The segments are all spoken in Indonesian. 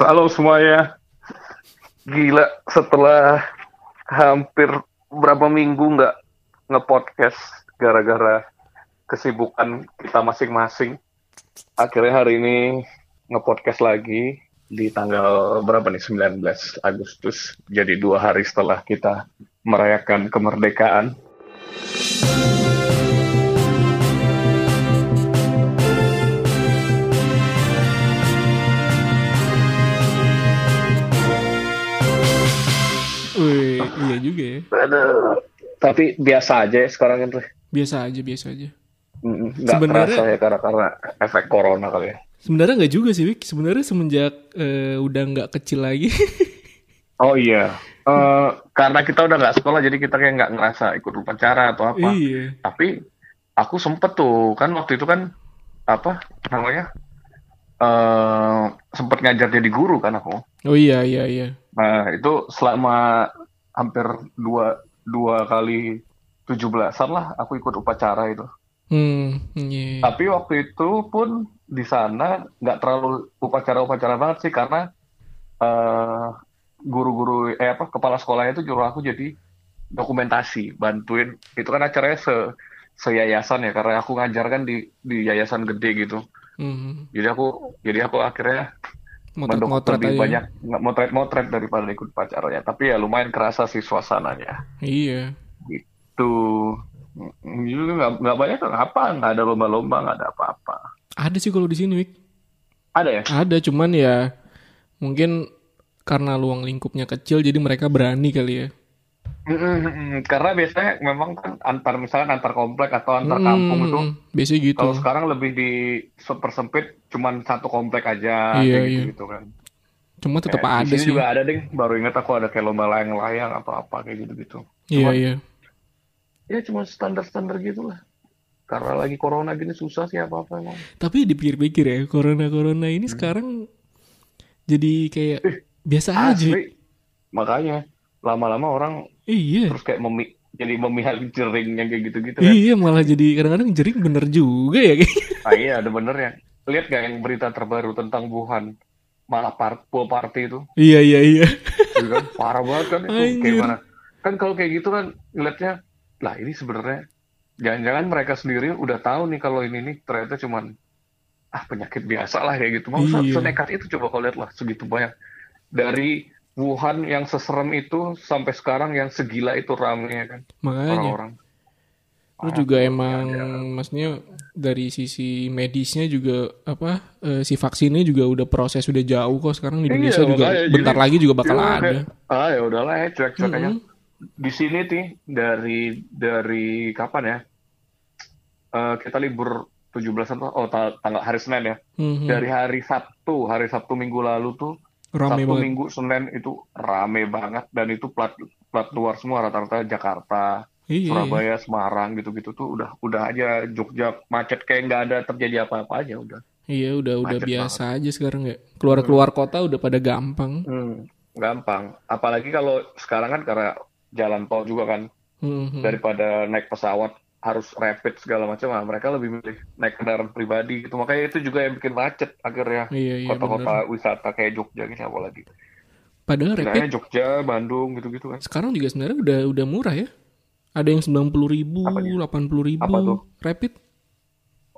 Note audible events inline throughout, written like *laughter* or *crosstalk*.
Halo semuanya. Gila, setelah hampir berapa minggu nggak nge-podcast gara-gara kesibukan kita masing-masing. Akhirnya hari ini nge-podcast lagi di tanggal berapa nih? 19 Agustus. Jadi dua hari setelah kita merayakan kemerdekaan. Iya juga ya. Aduh. Tapi biasa aja ya sekarang itu. Biasa aja, biasa aja. Mm, Nggak Sebenarnya- kerasa ya karena, karena efek corona kali ya. Sebenarnya nggak juga sih, Wik. Sebenarnya semenjak eh, udah nggak kecil lagi. *laughs* Oh iya, Eh, karena kita udah nggak sekolah jadi kita kayak nggak ngerasa ikut upacara atau apa. iya. Tapi aku sempet tuh kan waktu itu kan apa namanya eh sempet ngajar jadi guru kan aku. Oh iya, iya, iya. Nah itu selama hampir dua dua kali tujuh belasan lah aku ikut upacara itu. Hmm, iya. Tapi waktu itu pun di sana nggak terlalu upacara-upacara banget sih karena eh, guru-guru eh apa kepala sekolahnya itu nyuruh aku jadi dokumentasi bantuin itu kan acaranya se seyayasan ya karena aku ngajar kan di di yayasan gede gitu Hmm, jadi aku jadi aku akhirnya mendok motret-motret lebih aja. banyak nggak motret-motret daripada ikut upacaranya tapi ya lumayan kerasa sih suasananya Iya. tuh juga nggak nggak banyak apa nggak ada lomba-lomba nggak ada apa-apa Ada sih kalau di sini, Wik. ada ya Ada, cuman ya mungkin karena luang lingkupnya kecil jadi mereka berani kali ya. Mm-mm, Karena biasanya memang kan antar misalnya antar komplek atau antar kampung itu biasanya gitu. kalau sekarang lebih di sepersempit cuman satu komplek aja Iya, kayak iya. gitu, kan. Cuma tetap di ada sih. juga ada deh, baru ingat aku ada kayak lomba layang-layang atau apa kayak gitu-gitu. Iya, Cuman iya. ya cuma standar-standar gitu lah. Karena lagi corona gini susah sih apa-apa emang. Tapi dipikir-pikir ya, corona-corona ini Hmm. sekarang jadi kayak biasa aja. Asli. Makanya lama-lama orang Iya. terus kayak memi jadi memihak jering yang kayak gitu-gitu kan. Iya, malah jadi kadang-kadang jering bener juga ya. Ah, iya ada benernya. Lihat gak yang berita terbaru tentang Wuhan? Malah par pool party itu. iya, iya, iya. Gitu kan? Parah banget kan itu. Anjir. Kayak mana? Kan kalau kayak gitu kan ngeliatnya, lah ini sebenarnya jangan-jangan mereka sendiri udah tahu nih kalau ini nih ternyata cuman ah penyakit biasa lah kayak gitu. Mau Iya. senekat itu coba kau lihat lah segitu banyak. Dari Wuhan yang seserem itu sampai sekarang yang segila itu ramenya kan Makanya. orang-orang. Lu juga emang ya, ya. maksudnya dari sisi medisnya juga apa eh, si vaksinnya juga udah proses udah jauh kok sekarang di Iya, Indonesia juga makanya, bentar jadi- lagi juga bakal Iya, ada. ah ya udahlah ya cuek-cuek aja. Di sini nih dari dari kapan ya? Eh, kita libur 17 apa? Oh, ta- tanggal hari Senin ya. Mhm. Dari hari Sabtu, hari Sabtu minggu lalu tuh Rame Sabtu banget. Minggu Senin itu rame banget dan itu plat plat luar semua rata-rata Jakarta, Iya, iya. Surabaya, Semarang gitu-gitu tuh udah udah aja Jogja macet kayak nggak ada terjadi apa-apa aja udah. Iya, udah udah Macet biasa aja sekarang ya. Keluar-keluar kota udah pada gampang. Hmm, gampang. Apalagi kalau sekarang kan karena jalan tol juga kan Mhm. daripada naik pesawat harus rapid segala macam nah, mereka lebih milih naik kendaraan pribadi gitu makanya itu juga yang bikin macet akhirnya Iya, iya kota-kota wisata kayak Jogja gitu apalagi Padahal rapid Jogja Bandung gitu-gitu kan sekarang juga sebenarnya udah udah murah ya. Ada yang 90 ribu, Apanya? 80 ribu. Apa tuh? Rapid.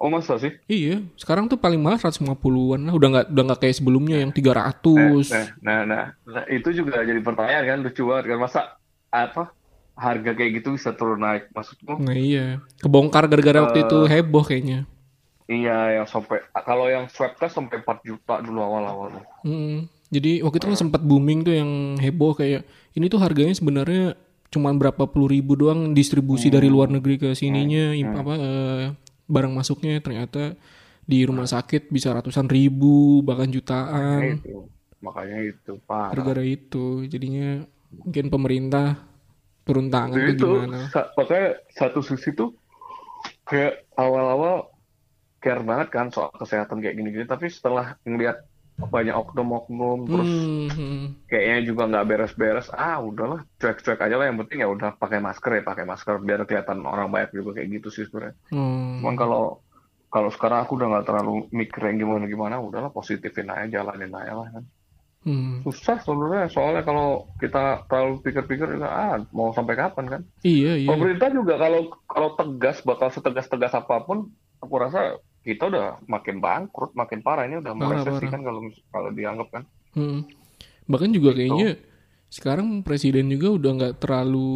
oh masa sih Iya, sekarang tuh paling mahal 150-an lah. Udah nggak udah nggak kayak sebelumnya yang 300. nah, nah nah nah itu juga jadi pertanyaan kan lucu banget kan masa apa harga kayak gitu bisa turun naik maksudku Nah iya, kebongkar gara-gara waktu itu Eh. heboh kayaknya. iya yang sampai kalau yang swab test sampai 4 juta dulu awal-awal Mm, Jadi waktu itu kan sempat booming tuh yang heboh kayak ini tuh harganya sebenarnya cuma berapa puluh ribu doang distribusi dari luar negeri ke sininya im- apa eh, barang masuknya ternyata di rumah sakit bisa ratusan ribu bahkan jutaan. Itu makanya itu parah. Gara-gara itu jadinya mungkin pemerintah turun tangan Jadi itu gimana? sa- makanya satu sisi tuh kayak awal-awal care banget kan soal kesehatan kayak gini-gini. Tapi setelah ngeliat banyak oknum-oknum terus Hmm, hmm. kayaknya juga nggak beres-beres ah udahlah cuek-cuek aja lah. Yang penting ya udah pakai masker ya pakai masker biar kelihatan orang banyak juga kayak gitu sih sebenarnya. Hmm. cuman kalau kalau sekarang aku udah nggak terlalu mikir yang gimana gimana udahlah positifin aja jalanin aja lah kan Hmm. Susah sebenarnya soalnya kalau kita terlalu pikir-pikir ah mau sampai kapan kan? Iya iya. Pemerintah juga kalau kalau tegas bakal setegas-tegas apa pun, aku rasa kita udah makin bangkrut, makin parah ini udah meresesi kan kalau kalau dianggap kan. Hmm. Bahkan juga Gitu. kayaknya sekarang presiden juga udah nggak terlalu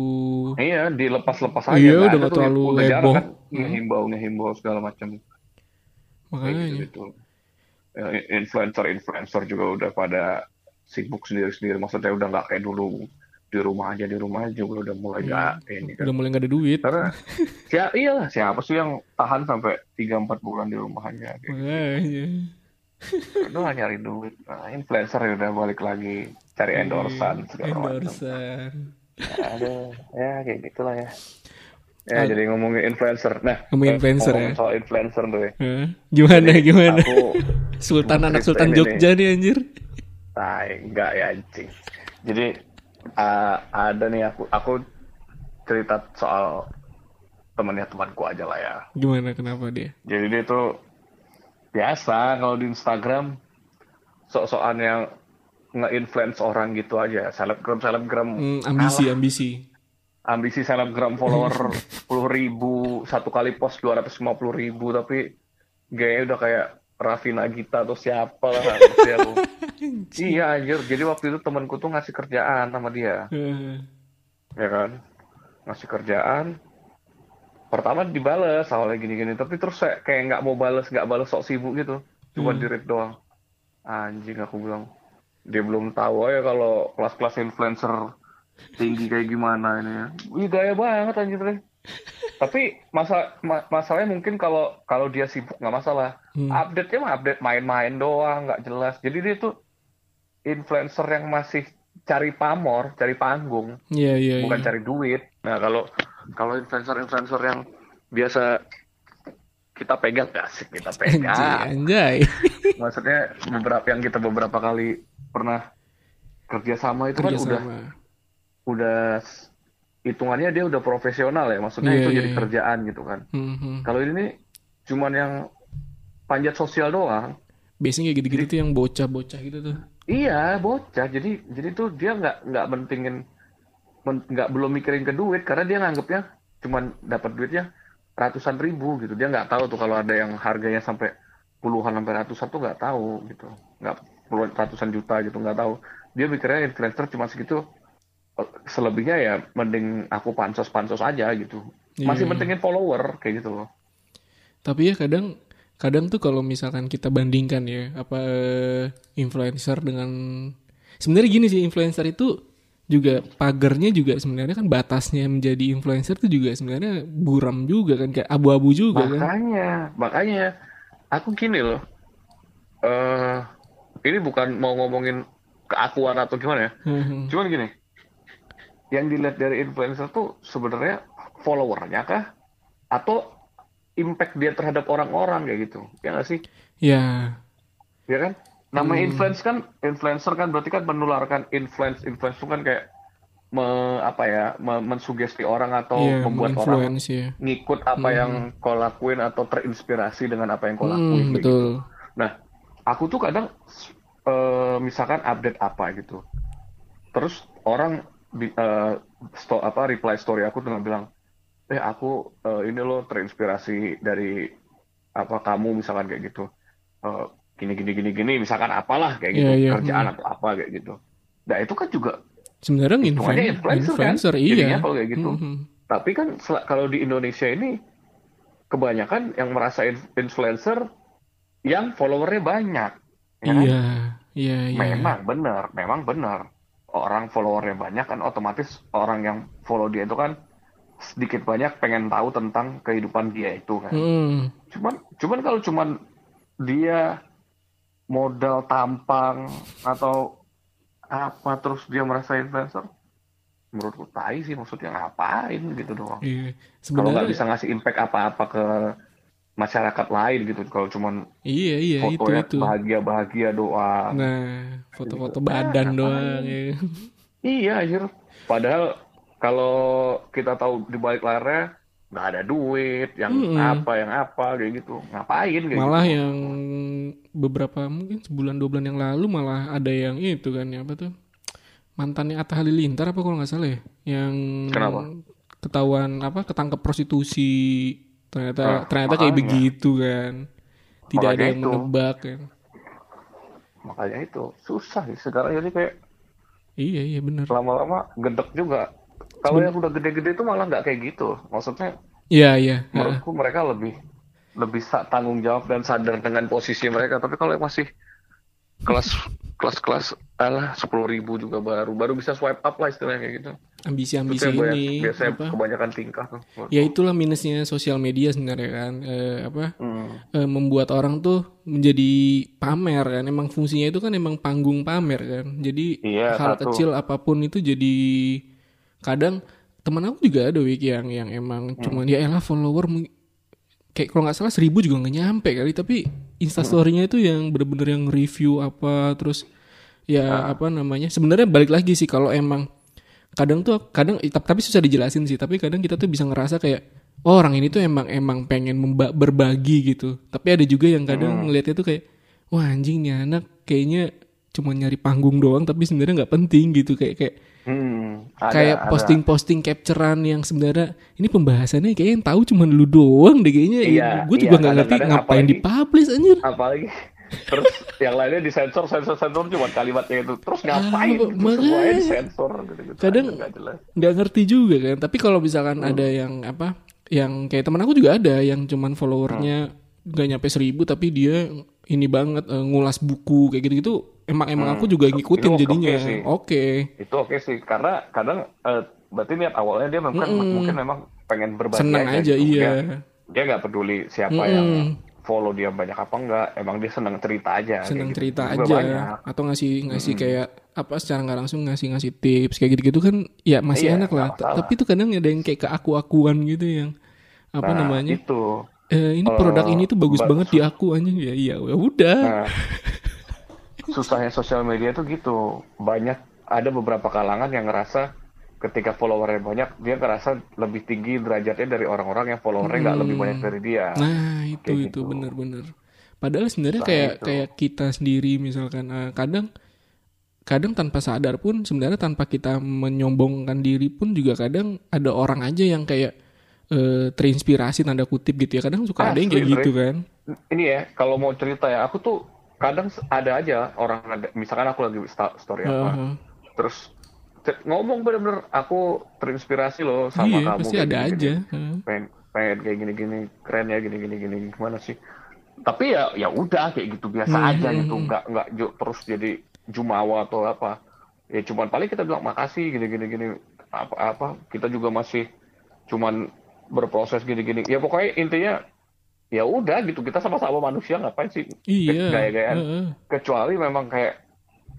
Iya, dilepas-lepas aja. Iya, udah nggak terlalu heboh. kan ngehimbau ngehimbau segala macam kayak makanya. gitu. Ya, influencer-influencer juga udah pada sibuk sendiri-sendiri. Maksudnya udah nggak kayak dulu di rumah aja di rumah aja juga udah mulai nggak ini kan. Udah mulai nggak ada duit. Karena ya iyalah siapa sih yang tahan sampai 3-4 bulan di rumah aja gitu. Udah nyari duit. Nah, influencer ya udah balik lagi cari endorsan segala macam. Endorsan. Aduh, ya kayak gitulah ya. Ya, Ah. jadi ngomongin influencer. Nah, Ngomongin eh, influencer ngomongin ya. soal influencer tuh ya. Gimana gimana? Aku, Sultan anak Sultan. Jogja nih anjir. Tai, enggak ya anjing. Jadi, ah, ada nih aku, aku cerita soal temennya temanku aja lah ya. Gimana kenapa dia? Jadi dia tuh biasa kalau di Instagram sok-sokan yang nge-influence orang gitu aja. Selebgram, selebgram. Hmm, ambisi ambisi. ambisi selebgram follower *laughs* 10 ribu satu kali post 250 ribu tapi gayanya udah kayak Raffi Nagita atau siapa lah *laughs* ngerti aku. iya anjir. Jadi waktu itu temanku tuh ngasih kerjaan sama dia. Eh, ya kan? Ngasih kerjaan. Pertama dibales awalnya gini-gini. Tapi terus kayak nggak mau bales nggak bales sok sibuk gitu. Cuma Hmm. di doang. Anjing aku bilang dia belum tahu ya kalau kelas-kelas influencer tinggi kayak gimana ini ya. Wih gaya banget anjir deh tapi masa ma- masalahnya mungkin kalau kalau dia sibuk nggak masalah Hmm. update-nya mah update main-main doang nggak jelas jadi dia tuh influencer yang masih cari pamor cari panggung Iya iya bukan iya. cari duit. Nah kalau kalau influencer-influencer yang biasa kita pegang gak sih kita *laughs* Anjay, pegang. anjay. *laughs* Maksudnya beberapa yang kita beberapa kali pernah kerja sama itu kan udah Kerjasama. udah s- hitungannya dia udah profesional ya. Maksudnya Iya, itu iya, jadi iya. kerjaan gitu kan. Hmm, hmm. Kalau ini cuman yang panjat sosial doang. Biasanya kayak gitu-gitu tuh yang bocah-bocah gitu tuh. Iya bocah. Jadi jadi tuh dia nggak nggak mentingin men- nggak belum mikirin ke duit karena dia nganggapnya cuman dapat duitnya ratusan ribu gitu. Dia nggak tahu tuh kalau ada yang harganya sampai puluhan sampai ratusan tuh nggak tahu gitu. Nggak puluhan ratusan juta gitu nggak tahu. Dia mikirnya influencer cuma segitu. Selebihnya ya mending aku pansos-pansos aja gitu. Masih Iya. mentingin follower kayak gitu loh. Tapi ya kadang kadang tuh kalau misalkan kita bandingkan ya apa eh, influencer dengan sebenarnya gini sih influencer itu juga pagernya juga sebenarnya kan batasnya menjadi influencer tuh juga sebenarnya buram juga kan kayak abu-abu juga kan. Makanya, makanya aku gini loh. eh ini bukan mau ngomongin keakuan atau gimana ya. Hmm, Cuman gini, yang dilihat dari influencer tuh sebenarnya followernya kah? Atau impact dia terhadap orang-orang kayak gitu. Ya nggak sih? ya Ya kan? Nama Hmm. influence kan, influencer kan berarti kan menularkan influence. Influence itu kan kayak me, apa ya, me- mensugesti orang atau ya membuat orang ya. ngikut apa Hmm. yang kau lakuin atau terinspirasi dengan apa yang kau lakuin. Hmm, gitu. Nah, aku tuh kadang eh, misalkan update apa gitu, terus orang eh, sto- apa reply story aku dengan bilang, eh aku eh, ini loh terinspirasi dari apa kamu misalkan kayak gitu, Eh, gini gini gini gini, misalkan apalah kayak gitu Iya, iya, kerjaan hmm. atau apa kayak gitu. Nah itu kan juga Sebenarnya Hitungannya influencer, influencer kan? influencer Jadinya iya. kalau kayak gitu. Hmm, hmm. Tapi kan kalau di Indonesia ini kebanyakan yang merasa in- influencer yang followernya banyak. Ya kan? Iya, iya, iya. Memang benar, memang benar. Orang followernya banyak kan otomatis orang yang follow dia itu kan sedikit banyak pengen tahu tentang kehidupan dia itu kan. Hmm, Cuman cuman kalau cuman dia modal tampang atau apa terus dia merasa influencer menurutku tai sih maksudnya ngapain gitu doang. iya. Kalau nggak Sebenarnya bisa ngasih impact apa-apa ke masyarakat lain gitu. Kalau cuman iya iya itu fotonya itu. bahagia-bahagia doang. Nah, foto-foto Gitu. badan Nah, doang ya. Iya, anjir. Padahal kalau kita tahu di balik layarnya nggak ada duit, yang apa, yang apa kayak gitu. Ngapain kayak malah gitu. yang beberapa mungkin sebulan dua bulan yang lalu malah ada yang itu kan ya apa tuh mantannya Atta Halilintar apa kalau nggak salah ya yang Kenapa? ketahuan apa ketangkep prostitusi ternyata Ah, ternyata kayak makanya. begitu kan tidak ada yang itu. menebak kan Makanya itu susah sih sekarang jadi kayak iya iya benar lama-lama gedek juga. Kalau yang udah gede-gede itu malah nggak kayak gitu. Maksudnya iya iya menurutku mereka lebih lebih tanggung jawab dan sadar dengan posisi mereka. Tapi kalau yang masih kelas kelas kelas alah sepuluh ribu juga baru baru bisa swipe up lah istilahnya kayak gitu. Itu ambisi-ambisi yang banyak, ini biasanya apa kebanyakan tingkah tuh. ya itulah minusnya sosial media sebenarnya kan Eh, apa Hmm. eh, membuat orang tuh menjadi pamer kan emang fungsinya itu kan emang panggung pamer kan jadi Iya, hal satu. kecil apa pun itu jadi kadang teman aku juga ada wik yang yang emang Hmm. cuman ya elah follower kayak kalau nggak salah seribu juga nggak nyampe kali tapi instastorynya itu yang bener-bener yang review apa terus ya apa namanya sebenarnya balik lagi sih kalau emang kadang tuh kadang tap- tapi susah dijelasin sih tapi kadang kita tuh bisa ngerasa kayak oh, orang ini tuh emang emang pengen memba- berbagi gitu. Tapi ada juga yang kadang ngelihatnya tuh kayak wah anjing nih anak kayaknya cuma nyari panggung doang tapi sebenarnya nggak penting gitu. Kayak kayak Hmm, ada, kayak posting-posting capturean yang sebenarnya ini pembahasannya kayaknya yang tahu cuma lu doang deh kayaknya. Iya, gue iya, juga nggak ngerti kadang-kadang ngapain apalagi- dipublish anjir. apalagi *laughs* terus yang lainnya disensor sensor sensor cuma kalimatnya itu. Terus ngapain Ah, gitu, makanya. semuanya disensor gitu, gitu. Kadang- nggak ngerti juga kan. Tapi kalau misalkan Hmm. ada yang apa yang kayak teman aku juga ada yang cuman followernya nggak nyampe seribu tapi dia ini banget eh, ngulas buku kayak gitu-gitu emang emang aku juga ngikutin Hmm. Itu oke jadinya oke itu oke sih karena kadang eh, berarti niat awalnya dia memang mungkin memang pengen berbagi seneng aja gitu. iya dia, nggak peduli siapa yang follow dia banyak apa enggak emang dia seneng cerita aja seneng gitu. cerita Juga aja banyak. Hmm. atau ngasih ngasih kayak apa secara nggak langsung ngasih ngasih tips kayak gitu-gitu kan ya masih Iya, enak lah masalah. tapi itu kadang ada yang kayak ke aku-akuan gitu yang apa nah, namanya itu eh, ini produk ini tuh bagus ba- banget di aku anjing ya iya ya udah Nah, *laughs* susahnya sosial media tuh gitu. Banyak ada beberapa kalangan yang ngerasa ketika followernya banyak, dia ngerasa lebih tinggi derajatnya dari orang-orang yang followernya nggak lebih banyak dari dia. Nah itu Kayak itu gitu. bener-bener. Padahal sebenarnya kayak itu. kayak kita sendiri misalkan eh, kadang kadang tanpa sadar pun sebenarnya tanpa kita menyombongkan diri pun juga kadang ada orang aja yang kayak eh, terinspirasi tanda kutip gitu ya. Kadang suka ada yang Asli, kayak gitu kan. Ini ya, kalau mau cerita ya, aku tuh kadang ada aja orang ada, misalkan aku lagi story apa, Heeh. terus ce- ngomong bener-bener aku terinspirasi loh sama iya kamu. pasti kayak ada gini-gini. aja. Heeh. pengen pengen kayak gini gini keren ya gini gini gini gimana sih tapi ya ya udah kayak gitu biasa Hmm, aja hmm, gitu nggak nggak ju- terus jadi jumawa atau apa ya cuman paling kita bilang makasih gini gini gini apa apa kita juga masih cuman berproses gini gini ya pokoknya intinya ya udah gitu kita sama-sama manusia ngapain sih Iya. gaya-gayaan heeh. kecuali memang kayak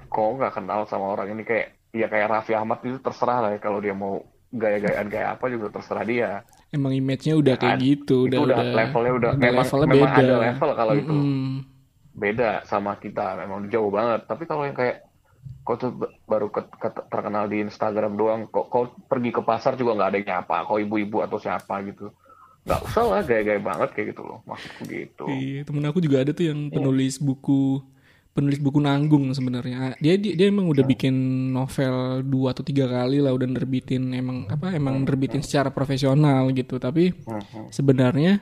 kok nggak kenal sama orang ini kayak ya kayak Raffi Ahmad itu terserah lah ya kalau dia mau gaya-gayaan kayak apa juga terserah dia Emang image-nya udah kayak kan? gitu, itu udah udah, levelnya udah, udah memang, levelnya memang beda. ada level kalau itu beda sama kita memang jauh banget tapi kalau yang kayak kau tuh baru ke- ke- terkenal di Instagram doang kok kau pergi ke pasar juga nggak ada yang nyapa kau ibu-ibu atau siapa gitu nggak usah lah gaya-gaya banget kayak gitu loh maksudku gitu Iya, temen aku juga ada tuh yang penulis buku penulis buku nanggung sebenarnya. Dia, dia dia emang udah bikin novel dua atau tiga kali lah udah nerbitin emang apa emang nerbitin secara profesional gitu. Tapi sebenarnya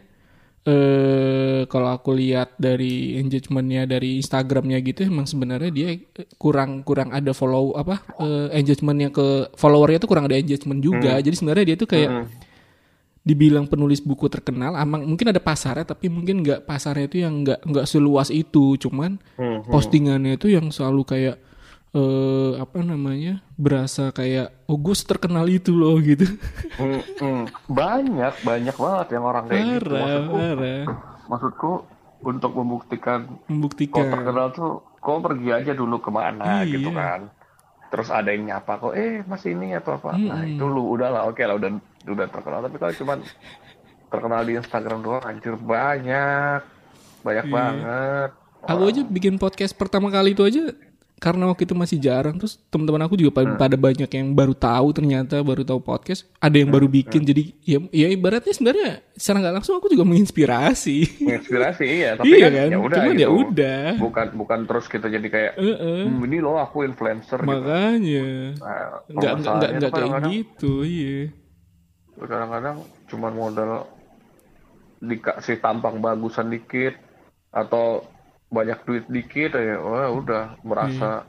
eh kalau aku lihat dari engagementnya dari Instagramnya gitu emang sebenarnya dia eh, kurang kurang ada follow apa eh, engagementnya ke followernya tuh kurang ada engagement juga. Jadi sebenarnya dia tuh kayak Hmm. Dibilang penulis buku terkenal, amang mungkin ada pasarnya, tapi mungkin nggak pasarnya itu yang nggak nggak seluas itu, cuman Hmm, postingannya itu yang selalu kayak eh apa namanya berasa kayak oh gue terkenal itu loh gitu. Hmm, hmm. banyak banyak banget yang orang kayak gitu parah, maksudku parah. maksudku untuk membuktikan kau Membuktikan. terkenal tuh kau pergi aja dulu ke mana Iya. gitu kan terus ada yang nyapa kok eh mas ini atau apa nah Mm-mm. itu lu udahlah oke lah udah udah terkenal tapi kalau cuman terkenal di Instagram doang anjir banyak banyak Iya. banget Aku aja bikin podcast pertama kali itu aja karena waktu itu masih jarang terus teman-teman aku juga pada, Hmm. pada banyak yang baru tahu ternyata baru tahu podcast ada yang baru Hmm. bikin jadi ya ya ibaratnya sebenarnya secara nggak langsung aku juga menginspirasi Menginspirasi iya, *laughs* tapi iya kan, kan ya udah cuman gitu. ya udah Bukan bukan terus kita jadi kayak Heeh. "Hmm, ini loh aku influencer gitu. makanya Nah, nggak nggak nggak kayak gitu iya kadang-kadang cuma modal dikasih tampang bagusan dikit atau banyak duit dikit ya wah udah merasa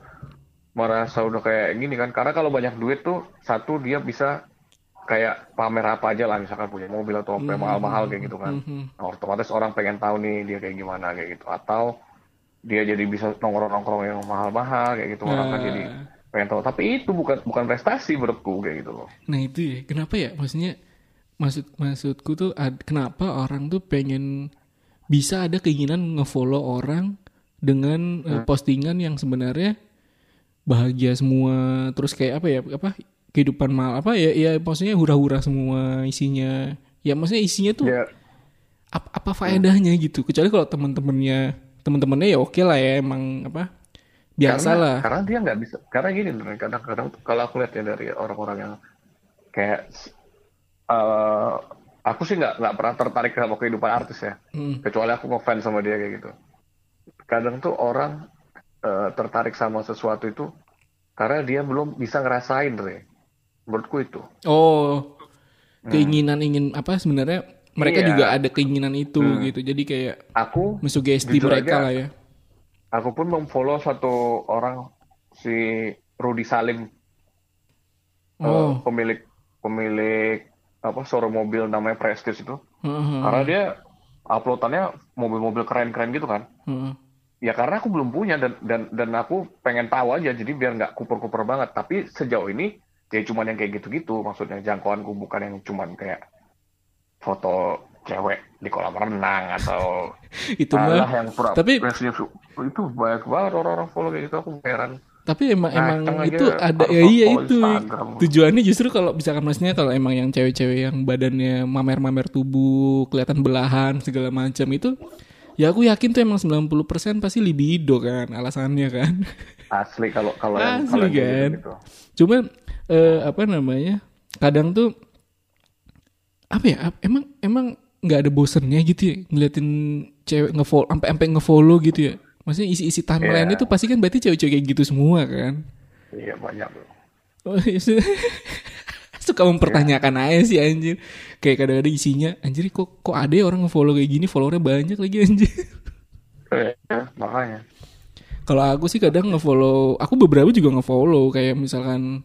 merasa udah kayak gini kan. Karena kalau banyak duit tuh satu dia bisa kayak pamer apa aja lah misalkan punya mobil atau apa mahal-mahal kayak gitu kan. Mhm. Nah, otomatis orang pengen tahu nih dia kayak gimana kayak gitu. Atau dia jadi bisa nongkrong-nongkrong yang mahal-mahal kayak gitu. Orang kan Nah. jadi pengen tahu tapi itu bukan bukan prestasi menurutku kayak gitu loh Nah itu ya, kenapa ya? Maksudnya maksud maksudku tuh ad- kenapa orang tuh pengen bisa ada keinginan ngefollow orang dengan eh, postingan yang sebenarnya bahagia semua, terus kayak apa ya? Apa kehidupan mal apa ya? Ya maksudnya hura-hura semua isinya. Ya maksudnya isinya tuh ya apa, apa faedahnya gitu. Kecuali kalau teman-temannya teman-temannya ya oke lah ya emang apa biasa karena, lah. Karena dia nggak bisa. Karena gini, kadang-kadang kalau aku lihat ya dari orang-orang yang kayak, eh aku sih nggak nggak pernah tertarik sama kehidupan artis ya. Hmm. Kecuali aku ngefans sama dia kayak gitu. Kadang tuh orang eh, tertarik sama sesuatu itu karena dia belum bisa ngerasain, Dre. Menurutku itu. Oh, keinginan ingin apa sebenarnya mereka Iya. juga ada keinginan itu gitu. Jadi kayak Aku mensugesti Jujur mereka aja. lah ya. Aku pun memfollow satu orang si Rudy Salim. Eh, Oh, pemilik pemilik apa showroom mobil namanya Prestige itu. Heeh, karena dia uploadannya mobil-mobil keren-keren gitu kan. Heeh. ya karena aku belum punya dan dan dan aku pengen tahu aja jadi biar nggak kuper-kuper banget. Tapi sejauh ini ya cuman yang kayak gitu-gitu. Maksudnya jangkauanku bukan yang cuman kayak foto cewek di kolam renang atau *laughs* itu mah. yang pura tapi- itu banyak banget orang-orang follow kayak gitu aku heran Tapi emang emang Ngaceng aja itu ada ya iya itu Instagram. tujuannya justru kalau misalkan maksudnya kalau emang yang cewek-cewek yang badannya mamer-mamer tubuh kelihatan belahan segala macam itu ya aku yakin tuh emang 90% pasti libido kan alasannya kan. *laughs* asli kalau kalau Asli kalau kan? gitu-gitu. Cuman eh, apa namanya? Kadang tuh apa ya? Emang emang nggak ada bosennya gitu ya ngeliatin cewek ngefollow sampai sampai ngefollow gitu ya. Maksudnya isi-isi timeline Iya. itu pasti kan berarti cewek-cewek kayak gitu semua kan. iya banyak Oh, iya. *laughs* Suka mempertanyakan aja sih anjir. Kayak kadang-kadang isinya anjir kok kok ada ya orang ngefollow kayak gini followernya banyak lagi anjir. Ya, makanya Kalau aku sih kadang ngefollow, aku beberapa juga ngefollow kayak misalkan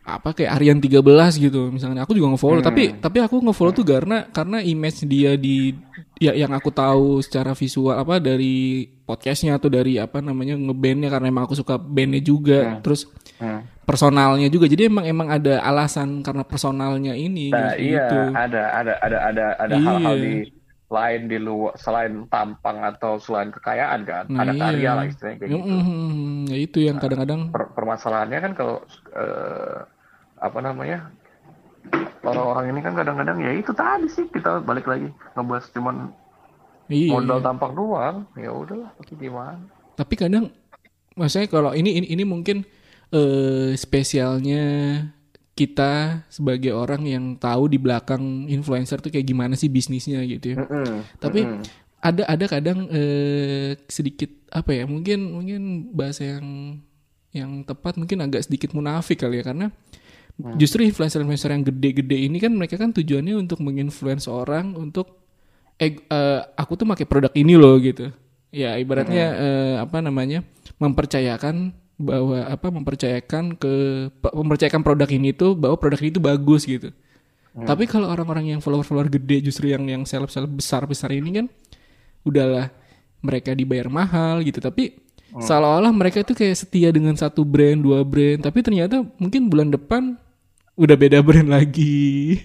apa kayak Aryan 13 gitu. Misalkan aku juga ngefollow, tapi tapi aku ngefollow tuh karena karena image dia di ya yang aku tahu secara visual apa dari podcastnya atau dari apa namanya ngebandnya karena emang aku suka bandnya juga. Terus Hmm. personalnya juga. Jadi emang emang ada alasan karena personalnya ini Nah, gitu. iya ada ada ada ada ada Iya. hal-hal di lain di luar selain tampang atau selain kekayaan kan Nah, ada iya. karya lah istilahnya kayak gitu. Mm-mm, ya itu yang kadang-kadang Per- permasalahannya kan kalau eh, apa namanya orang-orang ini kan kadang-kadang ya itu tadi sih kita balik lagi ngebahas cuman iya. modal tampang doang ya udahlah tapi gimana Tapi kadang maksudnya kalau ini ini, ini mungkin eh spesialnya kita sebagai orang yang tahu di belakang influencer tuh kayak gimana sih bisnisnya gitu ya. Tapi ada ada kadang eh, sedikit apa ya mungkin mungkin bahasa yang yang tepat mungkin agak sedikit munafik kali ya. Karena justru influencer-influencer yang gede-gede ini kan mereka kan tujuannya untuk menginfluence orang untuk eh eh, aku tuh pakai produk ini loh gitu. Ya ibaratnya eh, apa namanya mempercayakan bahwa apa mempercayakan ke mempercayakan produk ini tuh bahwa produk ini tuh bagus gitu. Tapi kalau orang-orang yang follower-follower gede justru yang yang seleb-seleb besar-besar ini kan udahlah mereka dibayar mahal gitu. Tapi seolah-olah mereka itu kayak setia dengan satu brand dua brand tapi ternyata mungkin bulan depan udah beda brand lagi.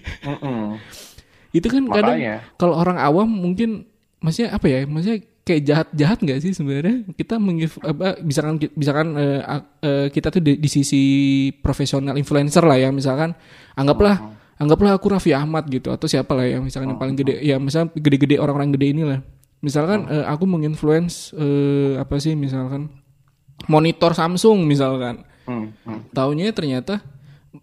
Itu kan kadang Makanya. kalau orang awam mungkin maksudnya apa ya maksudnya kayak jahat jahat nggak sih sebenarnya? Kita mengif apa misalkan misalkan a- eh, kita tuh di, di sisi profesional influencer lah ya misalkan anggaplah anggaplah aku Raffi Ahmad gitu atau siapa lah ya misalkan yang paling gede ya misalnya gede-gede orang-orang gede inilah misalkan eh, aku menginfluence eh, apa sih misalkan monitor Samsung misalkan. Hmm. Taunya ternyata